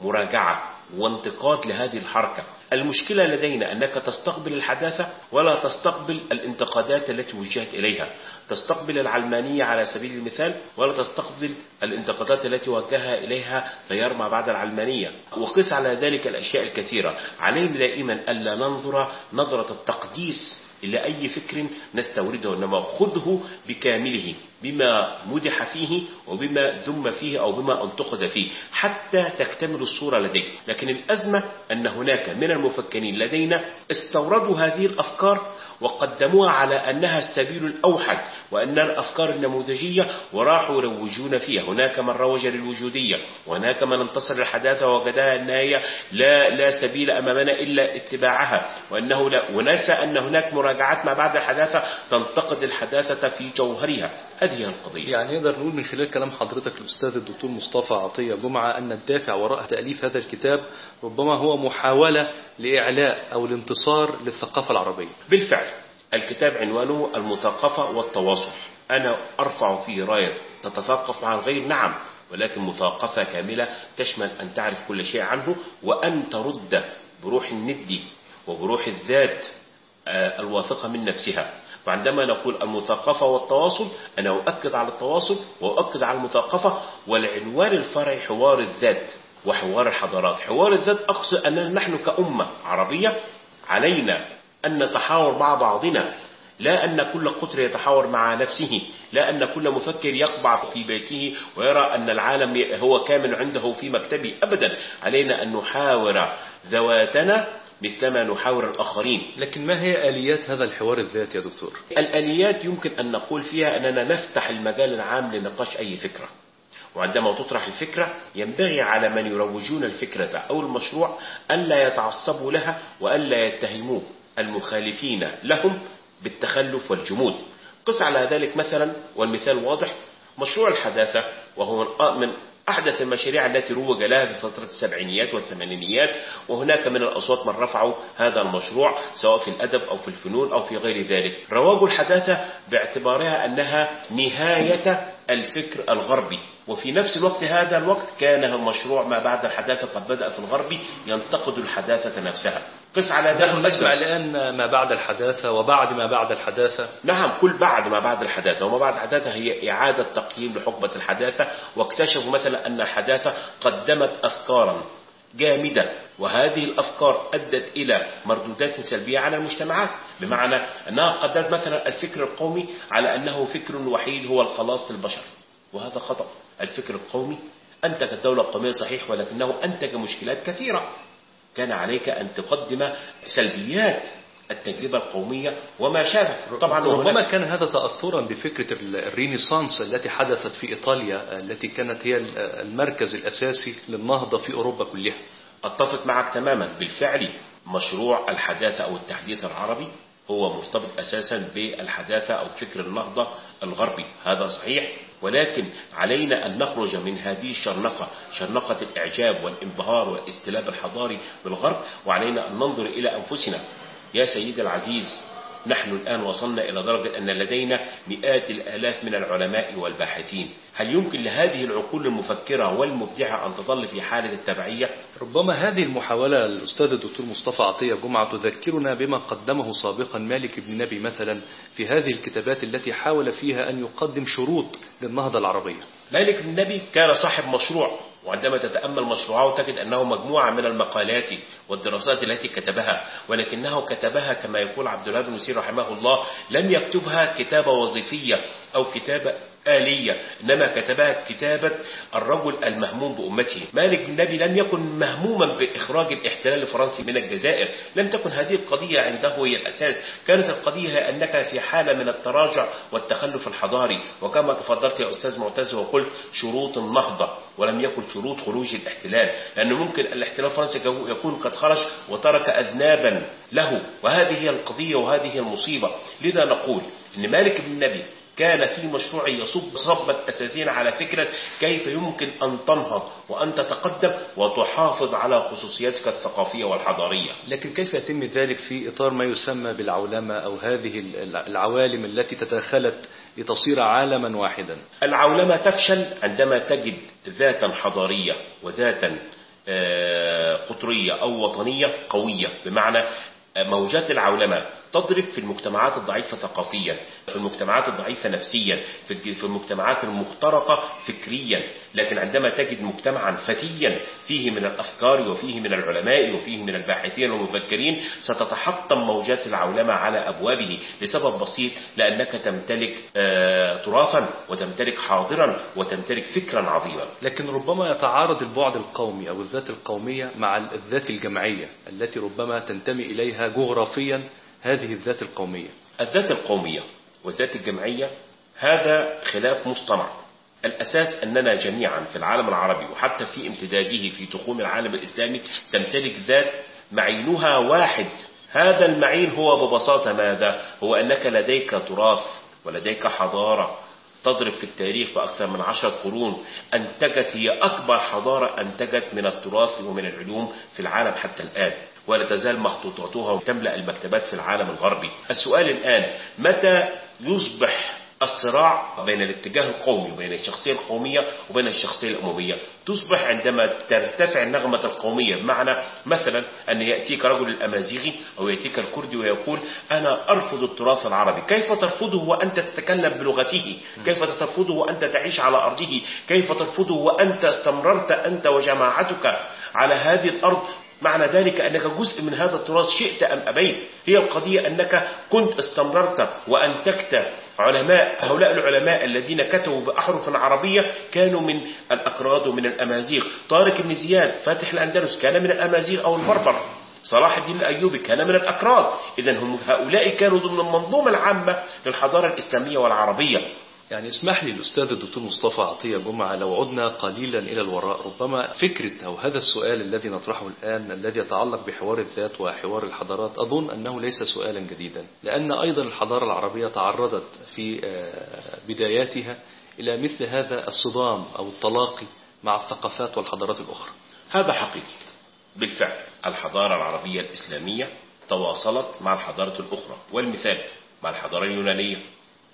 مراجعة وانتقاد لهذه الحركة. المشكلة لدينا أنك تستقبل الحداثة ولا تستقبل الانتقادات التي وجهت إليها. تستقبل العلمانية على سبيل المثال ولا تستقبل الانتقادات التي وجهها إليها تيار ما بعد العلمانية. وقس على ذلك الأشياء الكثيرة. علينا دائما ألا ننظر نظرة التقديس إلى أي فكر نستورده إنما خذه بكامله. بما مدح فيه وبما ذم فيه أو بما انتقد فيه حتى تكتمل الصورة لديك. لكن الأزمة أن هناك من المفكرين لدينا استوردوا هذه الأفكار وقدموها على أنها السبيل الأوحد وأنها الأفكار النموذجية وراحوا يروجون فيها. هناك من روج للوجودية وهناك من انتصر للحداثة ووجدها أن هي لا, لا سبيل أمامنا إلا اتباعها. وأنه لا ونسى أن هناك مراجعات ما بعد الحداثة تنتقد الحداثة في جوهرها. هذه القضية. يعني نقدر نقول من خلال كلام حضرتك الأستاذ الدكتور مصطفى عطية جمعة أن الدافع وراء تأليف هذا الكتاب ربما هو محاولة لإعلاء أو الانتصار للثقافة العربية. بالفعل الكتاب عنوانه المثقفة والتواصل. أنا أرفع فيه راية تتثقف مع الغير نعم ولكن مثقفة كاملة تشمل أن تعرف كل شيء عنه وأن ترد بروح الند وبروح الذات الواثقة من نفسها. وعندما نقول المثقفة والتواصل أنا أؤكد على التواصل وأؤكد على المثقفة والعنوان الفرعي حوار الذات وحوار الحضارات. حوار الذات أقصد أننا نحن كأمة عربية علينا أن نتحاور مع بعضنا لا أن كل قطر يتحاور مع نفسه لا أن كل مفكر يقبع في بيته ويرى أن العالم هو كامل عنده في مكتبه. أبدا علينا أن نحاور ذواتنا مثلما نحاور الآخرين. لكن ما هي آليات هذا الحوار الذاتي يا دكتور؟ الآليات يمكن أن نقول فيها أننا نفتح المجال العام لنقاش أي فكرة. وعندما تطرح الفكرة ينبغي على من يروجون الفكرة أو المشروع ألا يتعصبوا لها وألا يتهموا المخالفين لهم بالتخلف والجمود. قس على ذلك مثلا والمثال واضح مشروع الحداثة وهو من أحدث المشاريع التي روج لها في فترة السبعينيات والثمانينيات وهناك من الأصوات من رفعوا هذا المشروع سواء في الأدب أو في الفنون أو في غير ذلك. رواج الحداثة باعتبارها أنها نهاية الفكر الغربي وفي نفس الوقت هذا الوقت كان المشروع ما بعد الحداثة قد بدأ في الغرب ينتقد الحداثة نفسها. قس على ذلك نحن نسمع الآن ما بعد الحداثة وبعد ما بعد الحداثة. نعم كل بعد ما بعد الحداثة. وما بعد الحداثة هي إعادة تقييم لحقبة الحداثة. واكتشفوا مثلا أن الحداثة قدمت أفكارا جامدة. وهذه الأفكار أدت إلى مردودات سلبية على المجتمعات. بمعنى أنها قدمت مثلا الفكر القومي على أنه فكر وحيد هو الخلاص للبشر وهذا خطأ. الفكر القومي أنتج الدولة القومية صحيح ولكنه أنتج مشكلات كثيرة. كان عليك أن تقدم سلبيات التجربة القومية وما شابه طبعا ربما كان هذا تأثرا بفكرة الرينيسانس التي حدثت في إيطاليا التي كانت هي المركز الأساسي للنهضة في أوروبا كلها. أتفق معك تماما. بالفعل مشروع الحداثة أو التحديث العربي هو مرتبط أساسا بالحداثة أو فكر النهضة الغربي. هذا صحيح. ولكن علينا أن نخرج من هذه الشرنقة شرنقة الإعجاب والإنبهار والاستلاب الحضاري بالغرب وعلينا أن ننظر إلى أنفسنا يا سيدي العزيز نحن الآن وصلنا إلى درجة أن لدينا مئات الآلاف من العلماء والباحثين هل يمكن لهذه العقول المفكرة والمبدعة أن تظل في حالة التبعية؟ ربما هذه المحاولة الأستاذ الدكتور مصطفى عطية جمعة تذكرنا بما قدمه سابقا مالك بن نبي مثلا في هذه الكتابات التي حاول فيها أن يقدم شروط للنهضة العربية. مالك بن نبي كان صاحب مشروع وعندما تتأمل مشروعه تجد أنه مجموعة من المقالات والدراسات التي كتبها ولكنه كتبها كما يقول عبد الله بن مسير رحمه الله لم يكتبها كتابة وظيفية أو كتابة آلية إنما كتبها كتابة الرجل المهموم بأمته. مالك بن نبي لم يكن مهموما بإخراج الاحتلال الفرنسي من الجزائر. لم تكن هذه القضية عنده هي الأساس. كانت القضية أنك في حالة من التراجع والتخلف الحضاري. وكما تفضلت يا أستاذ معتز وقلت شروط النهضة ولم يكن شروط خروج الاحتلال. لأنه ممكن الاحتلال الفرنسي يكون قد خرج وترك أذنابا له. وهذه هي القضية وهذه هي المصيبة. لذا نقول أن مالك بن نبي كان في مشروع يصب صبة أساسيا على فكرة كيف يمكن أن تنهض وأن تتقدم وتحافظ على خصوصياتك الثقافية والحضارية. لكن كيف يتم ذلك في إطار ما يسمى بالعولمة أو هذه العوالم التي تداخلت لتصير عالما واحدا؟ العولمة تفشل عندما تجد ذاتا حضارية وذاتا قطرية أو وطنية قوية. بمعنى موجات العولمة تضرب في المجتمعات الضعيفة ثقافيا في المجتمعات الضعيفة نفسيا في المجتمعات المخترقة فكريا. لكن عندما تجد مجتمعا فتيا فيه من الأفكار وفيه من العلماء وفيه من الباحثين والمفكرين ستتحطم موجات العولمة على أبوابه لسبب بسيط لأنك تمتلك تراثا وتمتلك حاضرا وتمتلك فكرا عظيما. لكن ربما يتعارض البعد القومي أو الذات القومية مع الذات الجمعية التي ربما تنتمي إليها جغرافيا هذه الذات القومية. الذات القومية والذات الجمعية هذا خلاف مصطنع الأساس أننا جميعا في العالم العربي وحتى في امتداده في تخوم العالم الإسلامي تمتلك ذات معينها واحد. هذا المعين هو ببساطة ماذا؟ هو أنك لديك تراث ولديك حضارة تضرب في التاريخ بأكثر من عشر قرون. أنتجت هي أكبر حضارة أنتجت من التراث ومن العلوم في العالم حتى الآن. ولا تزال مخطوطاتها تملأ المكتبات في العالم الغربي. السؤال الآن متى يصبح الصراع بين الاتجاه القومي وبين الشخصية القومية وبين الشخصية الأممية؟ تصبح عندما ترتفع النغمة القومية بمعنى مثلا أن يأتيك رجل الأمازيغي أو يأتيك الكردي ويقول أنا أرفض التراث العربي. كيف ترفضه وأنت تتكلم بلغته؟ كيف ترفضه وأنت تعيش على أرضه؟ كيف ترفضه وأنت استمررت أنت وجماعتك على هذه الأرض معنى ذلك أنك جزء من هذا التراث شئت أم أبيت. هي القضية أنك كنت استمررت وأنتجت. علماء هؤلاء العلماء الذين كتبوا بأحرف عربية كانوا من الأكراد ومن الأمازيغ. طارق بن زياد فاتح الأندلس كان من الأمازيغ أو البربر. صلاح الدين الأيوبي كان من الأكراد. إذا هم هؤلاء كانوا ضمن المنظومة العامة للحضارة الإسلامية والعربية. يعني اسمح لي الأستاذ الدكتور مصطفى عطية جمعة لو عدنا قليلا إلى الوراء ربما فكرة أو هذا السؤال الذي نطرحه الآن الذي يتعلق بحوار الذات وحوار الحضارات أظن أنه ليس سؤالا جديدا لأن أيضا الحضارة العربية تعرضت في بداياتها إلى مثل هذا الصدام أو التلاقي مع الثقافات والحضارات الأخرى. هذا حقيقي. بالفعل الحضارة العربية الإسلامية تواصلت مع الحضارة الأخرى والمثال مع الحضارة اليونانية.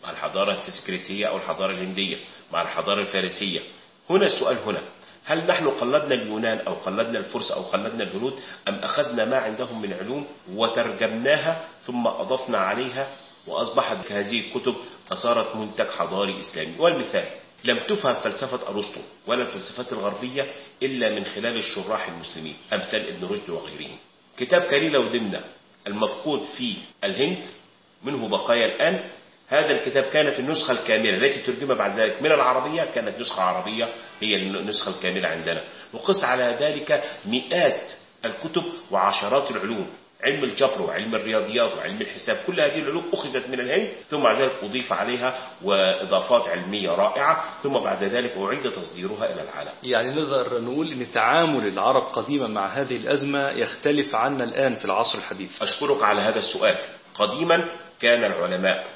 مع الحضارة السكريتية أو الحضارة الهندية مع الحضارة الفارسية. هنا السؤال هنا هل نحن قلدنا اليونان أو قلدنا الفرس أو قلدنا الهنود أم أخذنا ما عندهم من علوم وترجمناها ثم أضفنا عليها وأصبحت هذه الكتب فصارت منتج حضاري إسلامي؟ والمثال لم تفهم فلسفة أرسطو ولا الفلسفات الغربية إلا من خلال الشراح المسلمين أمثال ابن رشد وغيرهم. كتاب كليلة ودمنة المفقود في الهند منه بقايا الآن هذا الكتاب كانت النسخة الكاملة التي ترجم بعد ذلك من العربية كانت نسخة عربية هي النسخة الكاملة عندنا. وقس على ذلك مئات الكتب وعشرات العلوم علم الجبر وعلم الرياضيات وعلم الحساب كل هذه العلوم أخذت من الهند ثم بعد ذلك أضيف عليها وإضافات علمية رائعة ثم بعد ذلك أعيد تصديرها إلى العالم. يعني نقدر نقول إن تعامل العرب قديما مع هذه الأزمة يختلف عنا الآن في العصر الحديث. أشكرك على هذا السؤال. قديما كان العلماء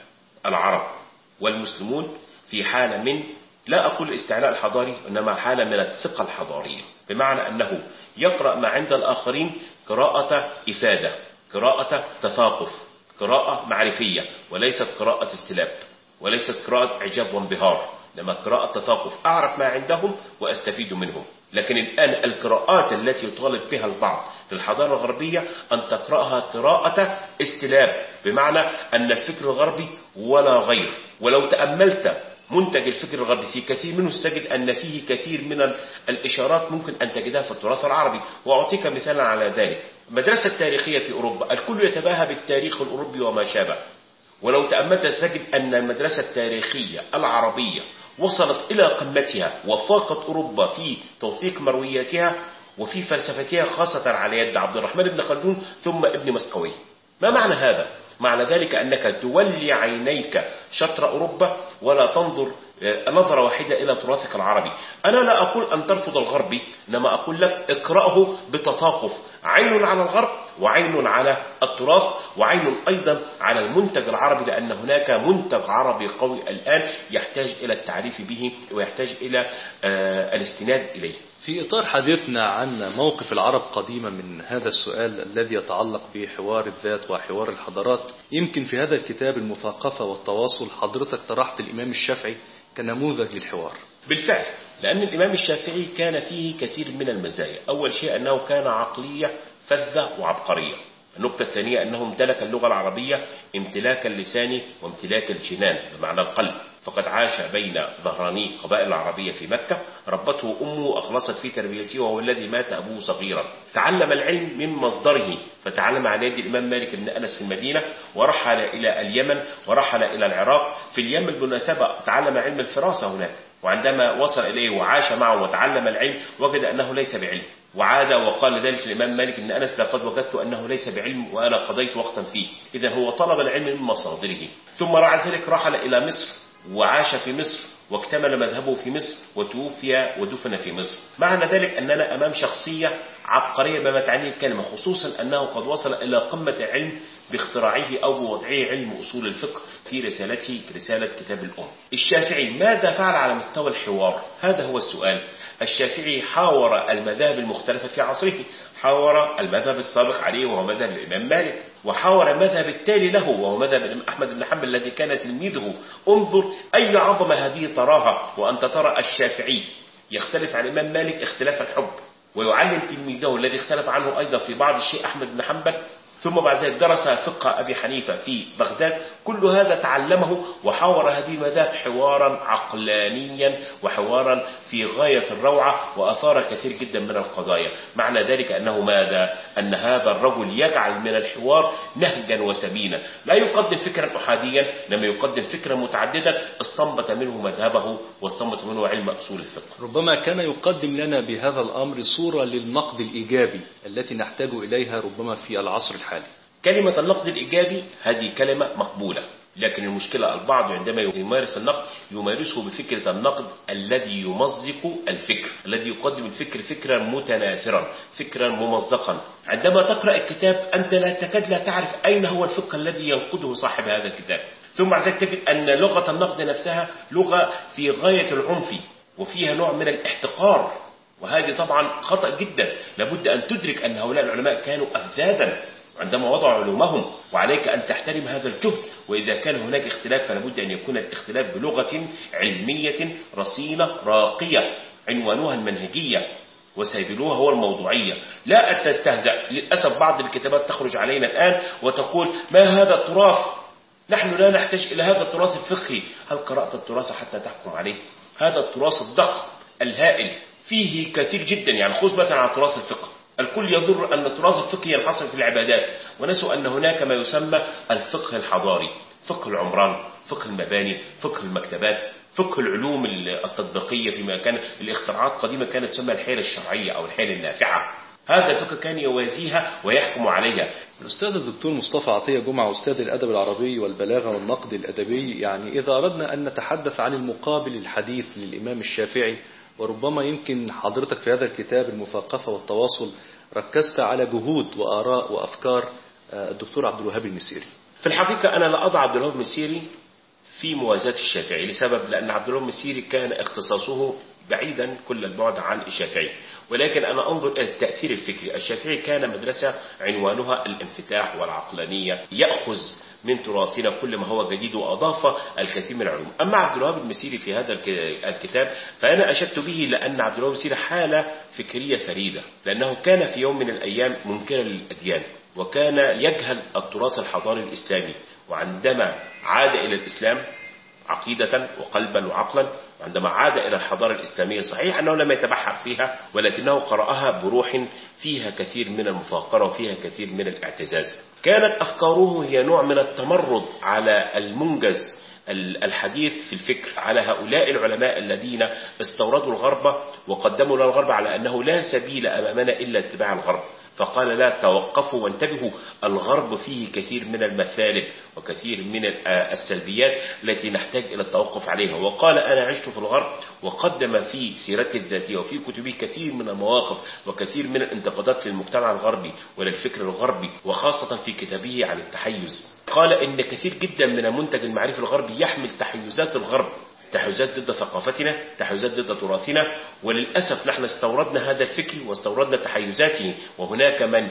العرب والمسلمون في حالة من لا أقول الاستعلاء الحضاري إنما حالة من الثقة الحضارية. بمعنى أنه يقرأ ما عند الآخرين قراءة إفادة قراءة تثاقف قراءة معرفية وليست قراءة استلاب وليست قراءة إعجاب وانبهار لما قراءة تثاقف. أعرف ما عندهم وأستفيد منهم. لكن الآن القراءات التي يطالب بها البعض للحضارة الغربية أن تقرأها قراءة استلاب بمعنى أن الفكر الغربي ولا غير. ولو تأملت منتج الفكر الغربي في كثير منه ستجد أن فيه كثير من ال- الإشارات ممكن أن تجدها في التراث العربي. وأعطيك مثالا على ذلك. المدرسة التاريخية في أوروبا الكل يتباهى بالتاريخ الأوروبي وما شابه. ولو تأملت ستجد أن المدرسة التاريخية العربية وصلت إلى قمتها وفاقت أوروبا في توثيق مروياتها وفي فلسفتها خاصة على يد عبد الرحمن بن خلدون ثم ابن مسقوي. ما معنى هذا؟ معنى ذلك أنك تولي عينيك شطر أوروبا ولا تنظر آه، نظرة واحدة إلى تراثك العربي. أنا لا أقول أن ترفض الغربي إنما أقول لك اقرأه بتطاقف عين على الغرب وعين على التراث وعين أيضا على المنتج العربي لأن هناك منتج عربي قوي الآن يحتاج إلى التعريف به ويحتاج إلى آه، الاستناد إليه. في إطار حديثنا عن موقف العرب قديما من هذا السؤال الذي يتعلق بحوار الذات وحوار الحضارات. يمكن في هذا الكتاب المثقفة والتواصل حضرتك طرحت الإمام الشافعي كنموذج للحوار. بالفعل لأن الإمام الشافعي كان فيه كثير من المزايا. أول شيء أنه كان عقلية فذة وعبقرية. النقطة الثانية أنه امتلك اللغة العربية امتلاك اللسان وامتلاك الجنان بمعنى القلب. فقد عاش بين ظهراني قبائل العربية في مكة. ربته أمه وأخلصت في تربيته وهو الذي مات أبوه صغيرا. تعلم العلم من مصدره فتعلم على يد الإمام مالك بن أنس في المدينة ورحل إلى اليمن ورحل إلى العراق. في اليمن بالمناسبة تعلم علم الفراسة هناك وعندما وصل إليه وعاش معه وتعلم العلم وجد أنه ليس بعلم. وعاد وقال ذلك الإمام مالك بن أنس لقد وجدت أنه ليس بعلم وأنا قضيت وقتا فيه. إذا هو طلب العلم من مصادره. ثم بعد ذلك رحل إلى مصر. وعاش في مصر واكتمل مذهبه في مصر وتوفي ودفن في مصر. معنى ذلك أننا أمام شخصية عبقرية بما تعنيه الكلمة خصوصا أنه قد وصل إلى قمة العلم باختراعه أو بوضعه علم أصول الفقه في رسالته رسالة كتاب الأم. الشافعي ماذا فعل على مستوى الحوار؟ هذا هو السؤال. الشافعي حاور المذاهب المختلفة في عصره حاور المذهب السابق عليه وهو مذهب الإمام مالك وحاور المذهب التالي له وهو مذهب الإمام أحمد بن حنبل الذي كان تلميذه انظر أي عظمة هذه تراها وأنت ترى الشافعي. يختلف عن الإمام مالك اختلاف الحب ويعلم تلميذه الذي اختلف عنه أيضا في بعض الشيء أحمد بن حنبل ثم بعد ذلك درس فقه أبي حنيفة في بغداد كل هذا تعلمه وحاور هذه المذاهب حوارا عقلانيا وحوارا في غاية الروعة وأثار كثير جدا من القضايا. معنى ذلك أنه ماذا؟ أن هذا الرجل يجعل من الحوار نهجا وسبيلا. لا يقدم فكرا أحاديا لما يقدم فكرا متعددا استنبط منه مذهبه واستنبط منه علم أصول الفقه. ربما كان يقدم لنا بهذا الأمر صورة للنقد الإيجابي التي نحتاج إليها ربما في العصر الحالي. كلمة النقد الإيجابي هذه كلمة مقبولة. لكن المشكلة البعض عندما يمارس النقد يمارسه بفكرة النقد الذي يمزق الفكر الذي يقدم الفكر فكرا متناثرا فكرا ممزقا. عندما تقرأ الكتاب أنت لا تكاد لا تعرف أين هو الفقه الذي ينقده صاحب هذا الكتاب. ثم بعد ذلك تجد أن لغة النقد نفسها لغة في غاية العنف وفيها نوع من الاحتقار. وهذه طبعا خطأ جدا. لابد أن تدرك أن هؤلاء العلماء كانوا أفذاذا. عندما وضعوا علومهم وعليك أن تحترم هذا الجهد وإذا كان هناك اختلاف فلابد أن يكون الاختلاف بلغة علمية رصينة راقية عنوانها المنهجية وسيدلوها هو الموضوعية. لا أن تستهزأ للأسف بعض الكتابات تخرج علينا الآن وتقول ما هذا التراث؟ نحن لا نحتاج إلى هذا التراث الفقهي. هل قرأت التراث حتى تحكم عليه؟ هذا التراث الضخم الهائل فيه كثير جدا يعني خذ مثلا عن تراث الفقه. الكل يظن أن التراث الفقهي ينحصر في العبادات ونسوا أن هناك ما يسمى الفقه الحضاري فقه العمران فقه المباني فقه المكتبات فقه العلوم التطبيقية فيما كان الاختراعات قديما كانت تسمى الحيل الشرعية أو الحيل النافعة. هذا الفقه كان يوازيها ويحكم عليها. الأستاذ الدكتور مصطفى عطية جمعة أستاذ الأدب العربي والبلاغة والنقد الأدبي يعني إذا أردنا أن نتحدث عن المقابل الحديث للإمام الشافعي وربما يمكن حضرتك في هذا الكتاب المثقفة والتواصل ركزت على جهود وآراء وأفكار آه، الدكتور عبد الوهاب المسيري. في الحقيقة أنا لا أضع عبد الوهاب المسيري في موازاة الشافعي لسبب؟ لأن عبد الوهاب المسيري كان اختصاصه بعيدا كل البعد عن الشافعي. ولكن أنا أنظر إلى التأثير الفكري. الشافعي كان مدرسة عنوانها الانفتاح والعقلانية يأخذ من تراثنا كل ما هو جديد وأضاف الكثير من العلوم. أما عبد الوهاب المسيري في هذا الك- الكتاب فأنا أشدت به لأن عبد الوهاب المسيري حالة فكرية فريدة لأنه كان في يوم من الأيام منكرا للأديان وكان يجهل التراث الحضاري الإسلامي وعندما عاد إلى الإسلام عقيدة وقلبا وعقلا وعندما عاد إلى الحضارة الإسلامية صحيح أنه لم يتبحر فيها ولكنه قرأها بروح فيها كثير من المفاقرة وفيها كثير من الاعتزاز. كانت أفكاره هي نوع من التمرد على المنجز ال- الحديث في الفكر على هؤلاء العلماء الذين استوردوا الغرب وقدموا لنا الغرب على أنه لا سبيل أمامنا إلا اتباع الغرب. فقال لا توقفوا وانتبهوا. الغرب فيه كثير من المثالب وكثير من آه السلبيات التي نحتاج إلى التوقف عليها. وقال أنا عشت في الغرب وقدم في سيرته الذاتية وفي كتبه كثير من المواقف وكثير من الانتقادات للمجتمع الغربي وللفكر الغربي وخاصة في كتابه عن التحيز. قال إن كثير جدا من المنتج المعرفي الغربي يحمل تحيزات الغرب. تحيزات ضد ثقافتنا تحيزات ضد تراثنا وللأسف نحن استوردنا هذا الفكر واستوردنا تحيزاته. وهناك من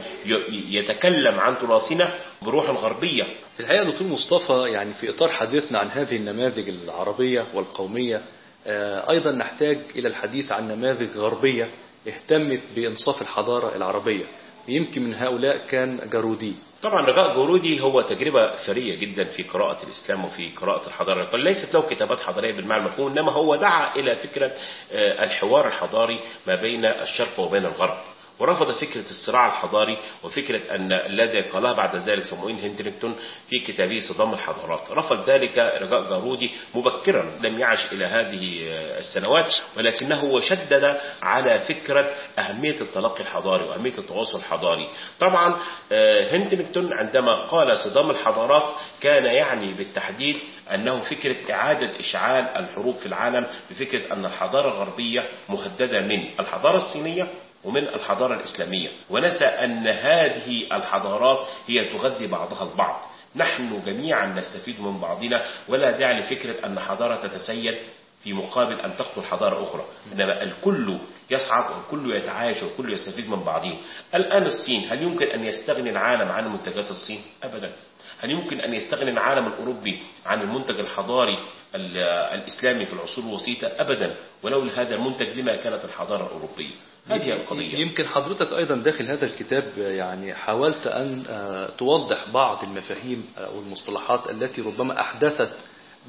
يتكلم عن تراثنا بروح غربية. في الحقيقة دكتور مصطفى يعني في إطار حديثنا عن هذه النماذج العربية والقومية آه، أيضا نحتاج إلى الحديث عن نماذج غربية اهتمت بإنصاف الحضارة العربية. يمكن من هؤلاء كان جارودي. طبعا رجاء جورودي هو تجربة ثرية جدا في قراءة الإسلام وفي قراءة الحضارة. ليست له كتابات حضارية بالمعنى المفهوم إنما هو دعا إلى فكرة آه، الحوار الحضاري ما بين الشرق وبين الغرب. ورفض فكرة الصراع الحضاري وفكرة أن الذي قالها بعد ذلك صموئيل هنتنجتون في كتابه صدام الحضارات. رفض ذلك رجاء جارودي مبكرا لم يعش إلى هذه السنوات ولكنه شدد على فكرة أهمية التلقي الحضاري وأهمية التواصل الحضاري. طبعا آه، هنتنجتون عندما قال صدام الحضارات كان يعني بالتحديد أنه فكرة إعادة إشعال الحروب في العالم بفكرة أن الحضارة الغربية مهددة من الحضارة الصينية ومن الحضارة الإسلامية. ونسى أن هذه الحضارات هي تغذي بعضها البعض. نحن جميعا نستفيد من بعضنا ولا داعي لفكرة أن حضارة تتسيد في مقابل أن تقتل حضارة أخرى. إنما الكل يصعد والكل يتعايش والكل يستفيد من بعضه. الآن الصين هل يمكن أن يستغني العالم عن منتجات الصين؟ أبدا. هل يمكن أن يستغني العالم الأوروبي عن المنتج الحضاري ال- الإسلامي في العصور الوسيطة؟ أبدا. ولولا هذا المنتج لما كانت الحضارة الأوروبية؟ هذه القضية. يمكن حضرتك أيضا داخل هذا الكتاب يعني حاولت أن آه، توضح بعض المفاهيم أو المصطلحات التي ربما أحدثت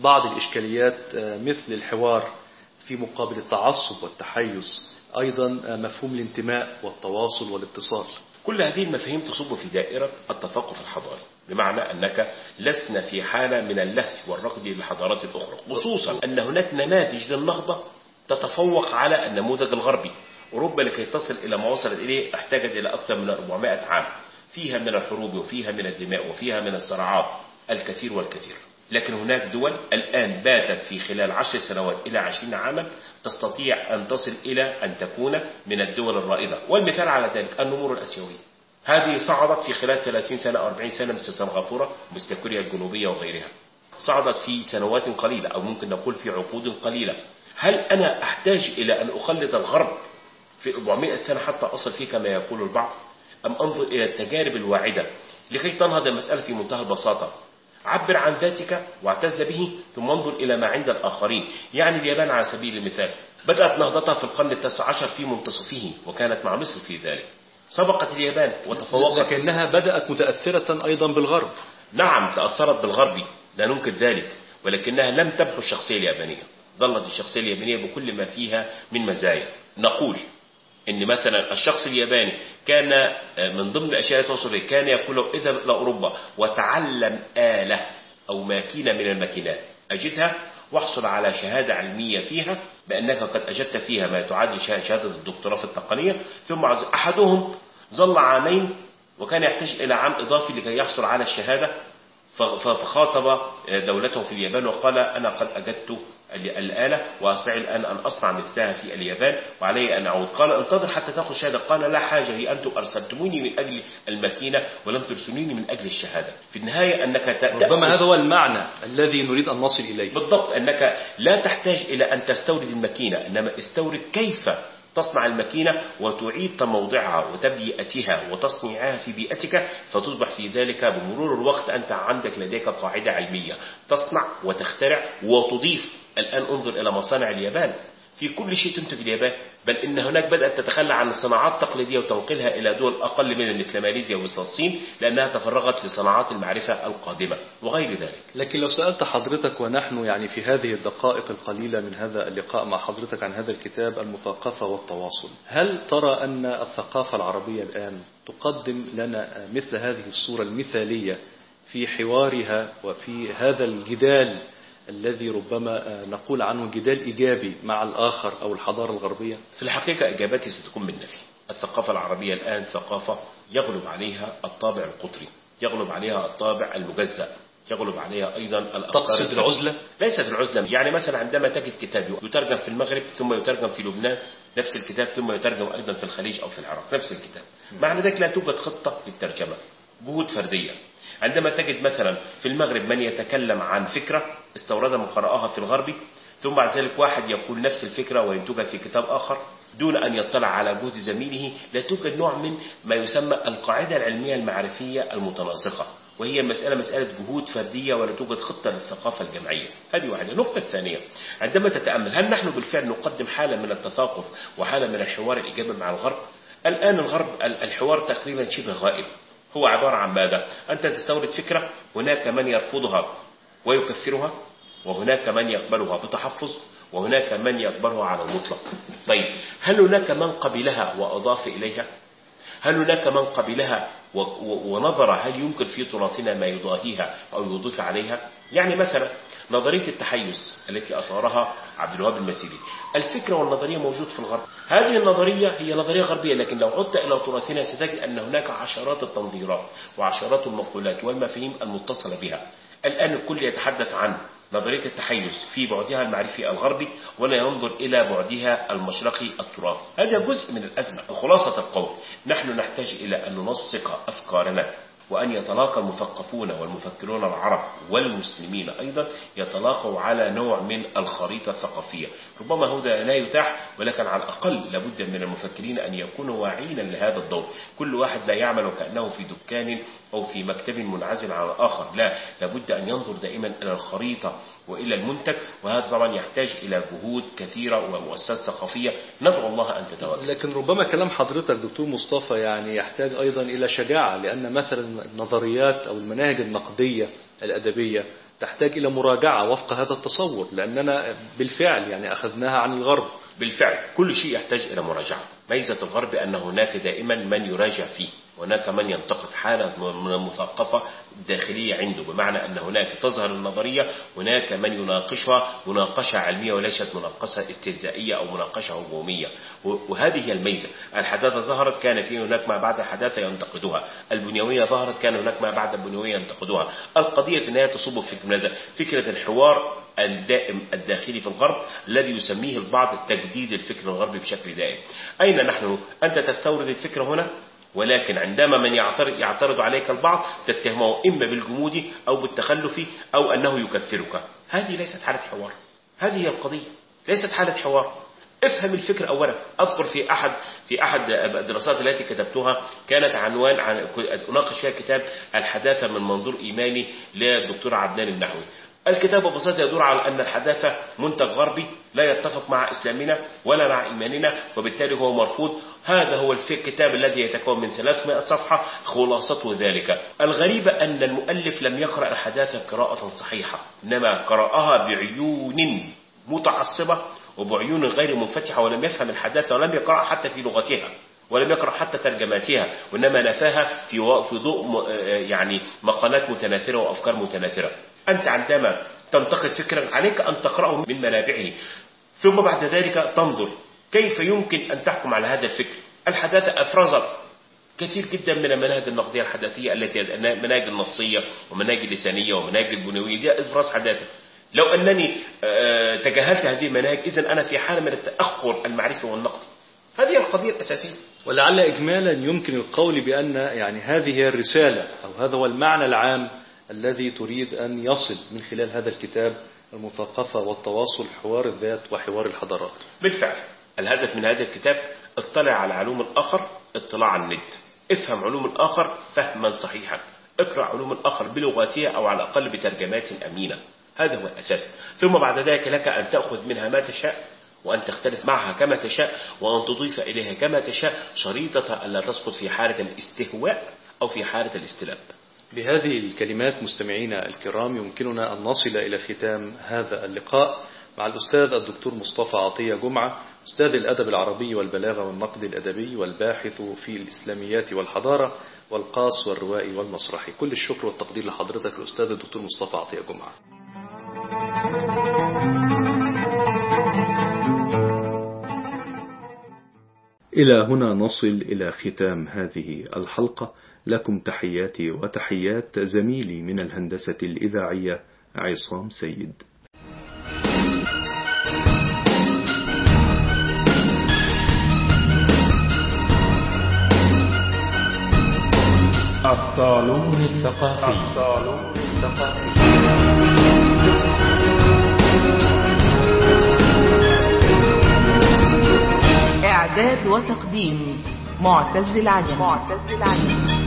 بعض الإشكاليات آه، مثل الحوار في مقابل التعصب والتحيز أيضا آه، مفهوم الانتماء والتواصل والاتصال. كل هذه المفاهيم تصب في دائرة التثقف الحضاري بمعنى أنك لسنا في حالة من اللهث والركض للحضارات الأخرى خصوصا أن هناك نماذج للنهضة تتفوق على النموذج الغربي. أوروبا لكي تصل إلى ما وصلت إليه أحتاجت إلى أكثر من 400 عام. فيها من الحروب وفيها من الدماء وفيها من الصراعات الكثير والكثير. لكن هناك دول الآن باتت في خلال عشر سنوات إلى عشرين عاما تستطيع أن تصل إلى أن تكون من الدول الرائدة. والمثال على ذلك النمور الأسيوية. هذه صعدت في خلال 30 سنة أو 40 سنة مثل سنغافورة مثل كوريا الجنوبية وغيرها. صعدت في سنوات قليلة أو ممكن نقول في عقود قليلة. هل أنا أحتاج إلى أن أخلد الغرب في 400 سنة حتى أصل فيه كما يقول البعض. أم أنظر إلى التجارب الواعدة لكي تنهض المسألة في منتهى البساطة. عبر عن ذاتك واعتز به ثم انظر إلى ما عند الآخرين. يعني اليابان على سبيل المثال. بدأت نهضتها في القرن التاسع عشر في منتصفه وكانت مع مصر في ذلك. سبقت اليابان وتفوقت. لكنها بدأت متأثرة أيضا بالغرب. نعم تأثرت بالغربي لا ننكر ذلك. ولكنها لم تمحو الشخصية اليابانية. ظلت الشخصية اليابانية بكل ما فيها من مزايا. نقول إن مثلا الشخص الياباني كان من ضمن الاشياء التي توصل كان يقول له اذهب إلى أوروبا وتعلم آلة أو ماكينة من الماكينات. أجدها واحصل على شهادة علمية فيها بأنك قد أجدت فيها ما تعادل شهادة الدكتوراه في التقنية. ثم أحدهم ظل عامين وكان يحتاج إلى عام إضافي لكي يحصل على ف- فخاطب دولته في اليابان وقال أنا قد أجدت ال- الآلة وأستطيع الآن أن أصنع مثلها في اليابان. وعلي أن أعود. قال انتظر حتى تأخذ شهادة. قال لا حاجة. هي أنتم أرسلتموني من أجل الماكينة ولم ترسلوني من أجل الشهادة. في النهاية أنك ربما هذا هو المعنى الذي نريد أن نصل إليه. بالضبط أنك لا تحتاج إلى أن تستورد الماكينة إنما استورد كيف تصنع الماكينة وتعيد موضعها وتبيئتها وتصنيعها في بيئتك. فتصبح في ذلك بمرور الوقت أنت عندك لديك قاعدة علمية. تصنع وتخترع وتضيف الآن انظر إلى مصانع اليابان. في كل شيء تنتج اليابان بل إن هناك بدأت تتخلى عن الصناعات التقليدية وتنقلها إلى دول أقل منها مثل ماليزيا ومثل الصين لأنها تفرغت لصناعات المعرفة القادمة وغير ذلك. لكن لو سألت حضرتك ونحن يعني في هذه الدقائق القليلة من هذا اللقاء مع حضرتك عن هذا الكتاب المثقفة والتواصل هل ترى أن الثقافة العربية الآن تقدم لنا مثل هذه الصورة المثالية في حوارها وفي هذا الجدال الذي ربما نقول عنه جدال إيجابي مع الآخر أو الحضارة الغربية. في الحقيقة إجابتي ستكون بالنفي الثقافة العربية الآن ثقافة يغلب عليها الطابع القطري يغلب عليها الطابع المجزأ يغلب عليها أيضا الأفكار تقصد. العزلة؟ ليست العزلة. يعني مثلا عندما تجد كتاب يترجم في المغرب ثم يترجم في لبنان نفس الكتاب ثم يترجم أيضا في الخليج أو في العراق نفس الكتاب. معنى ذلك لا توجد خطة للترجمة. جهود فردية. عندما تجد مثلا في المغرب من يتكلم عن فكرة استوردها من قرأها في الغرب ثم بعد ذلك واحد يقول نفس الفكرة وينتجها في كتاب آخر دون أن يطلع على جهد زميله لا توجد نوع من ما يسمى القاعدة العلمية المعرفية المتناسقة وهي مسألة مسألة جهود فردية ولا توجد خطة للثقافة الجمعية هذه واحدة. النقطة الثانية عندما تتأمل هل نحن بالفعل نقدم حالة من التثاقف وحالة من الحوار الإيجابي مع الغرب؟ الآن الغرب ال- الحوار تقريبا شبه غائب. هو عبارة عن ماذا؟ أنت تستورد فكرة هناك من يرفضها. ويكفرها وهناك من يقبلها بتحفظ وهناك من يقبلها على المطلق. طيب هل هناك من قبلها وأضاف إليها؟ هل هناك من قبلها ونظر هل يمكن في تراثنا ما يضاهيها أو يضيف عليها؟ يعني مثلا نظرية التحيز التي أثارها عبد الوهاب المسيري الفكرة والنظرية موجود في الغرب. هذه النظرية هي نظرية غربية لكن لو عدت إلى تراثنا ستجد أن هناك عشرات التنظيرات وعشرات المقولات والمفاهيم المتصلة بها. الآن الكل يتحدث عن نظرية التحيز في بعدها المعرفي الغربي ولا ينظر إلى بعدها المشرقي التراثي هذا جزء من الأزمة خلاصة القول نحن نحتاج إلى أن ننسق أفكارنا. وأن يتلاقى المثقفون والمفكرون العرب والمسلمين أيضا يتلاقوا على نوع من الخريطة الثقافية. ربما هذا لا يتاح ولكن على الأقل لابد من المفكرين أن يكونوا واعين لهذا الدور. كل واحد لا يعمل وكأنه في دكان أو في مكتب منعزل عن الآخر. لا لابد أن ينظر دائما إلى الخريطة وإلى المنتج وهذا طبعا يحتاج إلى جهود كثيرة ومؤسسات ثقافية ندعو الله أن تتواجد لكن ربما كلام حضرتك دكتور مصطفى يعني يحتاج أيضا إلى شجاعة لأن مثلا النظريات أو المناهج النقدية الأدبية تحتاج إلى مراجعة وفق هذا التصور لأننا بالفعل يعني أخذناها عن الغرب. بالفعل كل شيء يحتاج إلى مراجعة. ميزة الغرب أن هناك دائما من يراجع فيه. هناك من ينتقد حالة من المثقفة الداخلية عنده بمعنى أن هناك تظهر النظرية هناك من يناقشها مناقشة علمية وليست مناقشة استهزائية أو مناقشة هجومية وهذه هي الميزة. الحداثة ظهرت كان في هناك ما بعد الحداثة ينتقدها. البنيوية ظهرت كان هناك ما بعد البنيوية ينتقدها. القضية النهاية تصب في فكرة الحوار الدائم الداخلي في الغرب الذي يسميه البعض تجديد الفكر الغربي بشكل دائم. أين نحن؟ أنت تستورد الفكرة هنا؟ ولكن عندما من يعترض, يعترض عليك البعض تتهمه إما بالجمود أو بالتخلف أو أنه يكفرك. هذه ليست حالة حوار. هذه هي القضية. ليست حالة حوار. افهم الفكر أولا. أذكر في أحد في أحد الدراسات التي كتبتها كانت عنوان عن أناقش فيها كتاب الحداثة من منظور إيماني للدكتور عدنان النحوي. الكتاب ببساطة يدور على أن الحداثة منتج غربي لا يتفق مع إسلامنا ولا مع إيماننا وبالتالي هو مرفوض. هذا هو الكتاب الذي يتكون من 300 صفحة خلاصته ذلك. الغريب أن المؤلف لم يقرأ الحداثة قراءة صحيحة إنما قرأها بعيون متعصبة وبعيون غير منفتحة ولم يفهم الحداثة ولم يقرأ حتى في لغتها ولم يقرأ حتى ترجماتها وإنما نفاها في ضوء يعني مقالات متناثرة وأفكار متناثرة. أنت عندما تنتقد فكرا عليك أن تقرأه من منابعه. ثم بعد ذلك تنظر كيف يمكن أن تحكم على هذا الفكر. الحداثة أفرزت كثير جدا من المناهج النقدية الحداثية التي المناهج النصية ومناهج اللسانية ومناهج البنيوية دي إفراز حداثة. لو أنني آه، تجاهلت هذه المناهج إذا أنا في حالة من التأخر المعرفي والنقد. هذه القضية الأساسية. ولعل إجمالا يمكن القول بأن يعني هذه هي الرسالة أو هذا هو المعنى العام الذي تريد أن يصل من خلال هذا الكتاب المثقفة والتواصل حوار الذات وحوار الحضارات. بالفعل. الهدف من هذا الكتاب اطلع على علوم الآخر اطلاع الند افهم علوم الآخر فهما صحيحا. اقرأ علوم الآخر بلغاتها أو على الأقل بترجمات أمينة. هذا هو الأساس. ثم بعد ذلك لك أن تأخذ منها ما تشاء وأن تختلف معها كما تشاء وأن تضيف إليها كما تشاء شريطة ألا تسقط في حالة الاستهواء أو في حالة الاستلاب. بهذه الكلمات مستمعينا الكرام يمكننا أن نصل إلى ختام هذا اللقاء مع الأستاذ الدكتور مصطفى عطية جمعة أستاذ الأدب العربي والبلاغة والنقد الأدبي والباحث في الإسلاميات والحضارة والقاص والروائي والمسرحي. كل الشكر والتقدير لحضرتك الأستاذ الدكتور مصطفى عطية جمعة. إلى هنا نصل إلى ختام هذه الحلقة. لكم تحياتي وتحيات زميلي من الهندسة الإذاعية عصام سيد. الصالون الثقافي. الصالون الثقافي إعداد وتقديم معتز العجمي معتز العجمي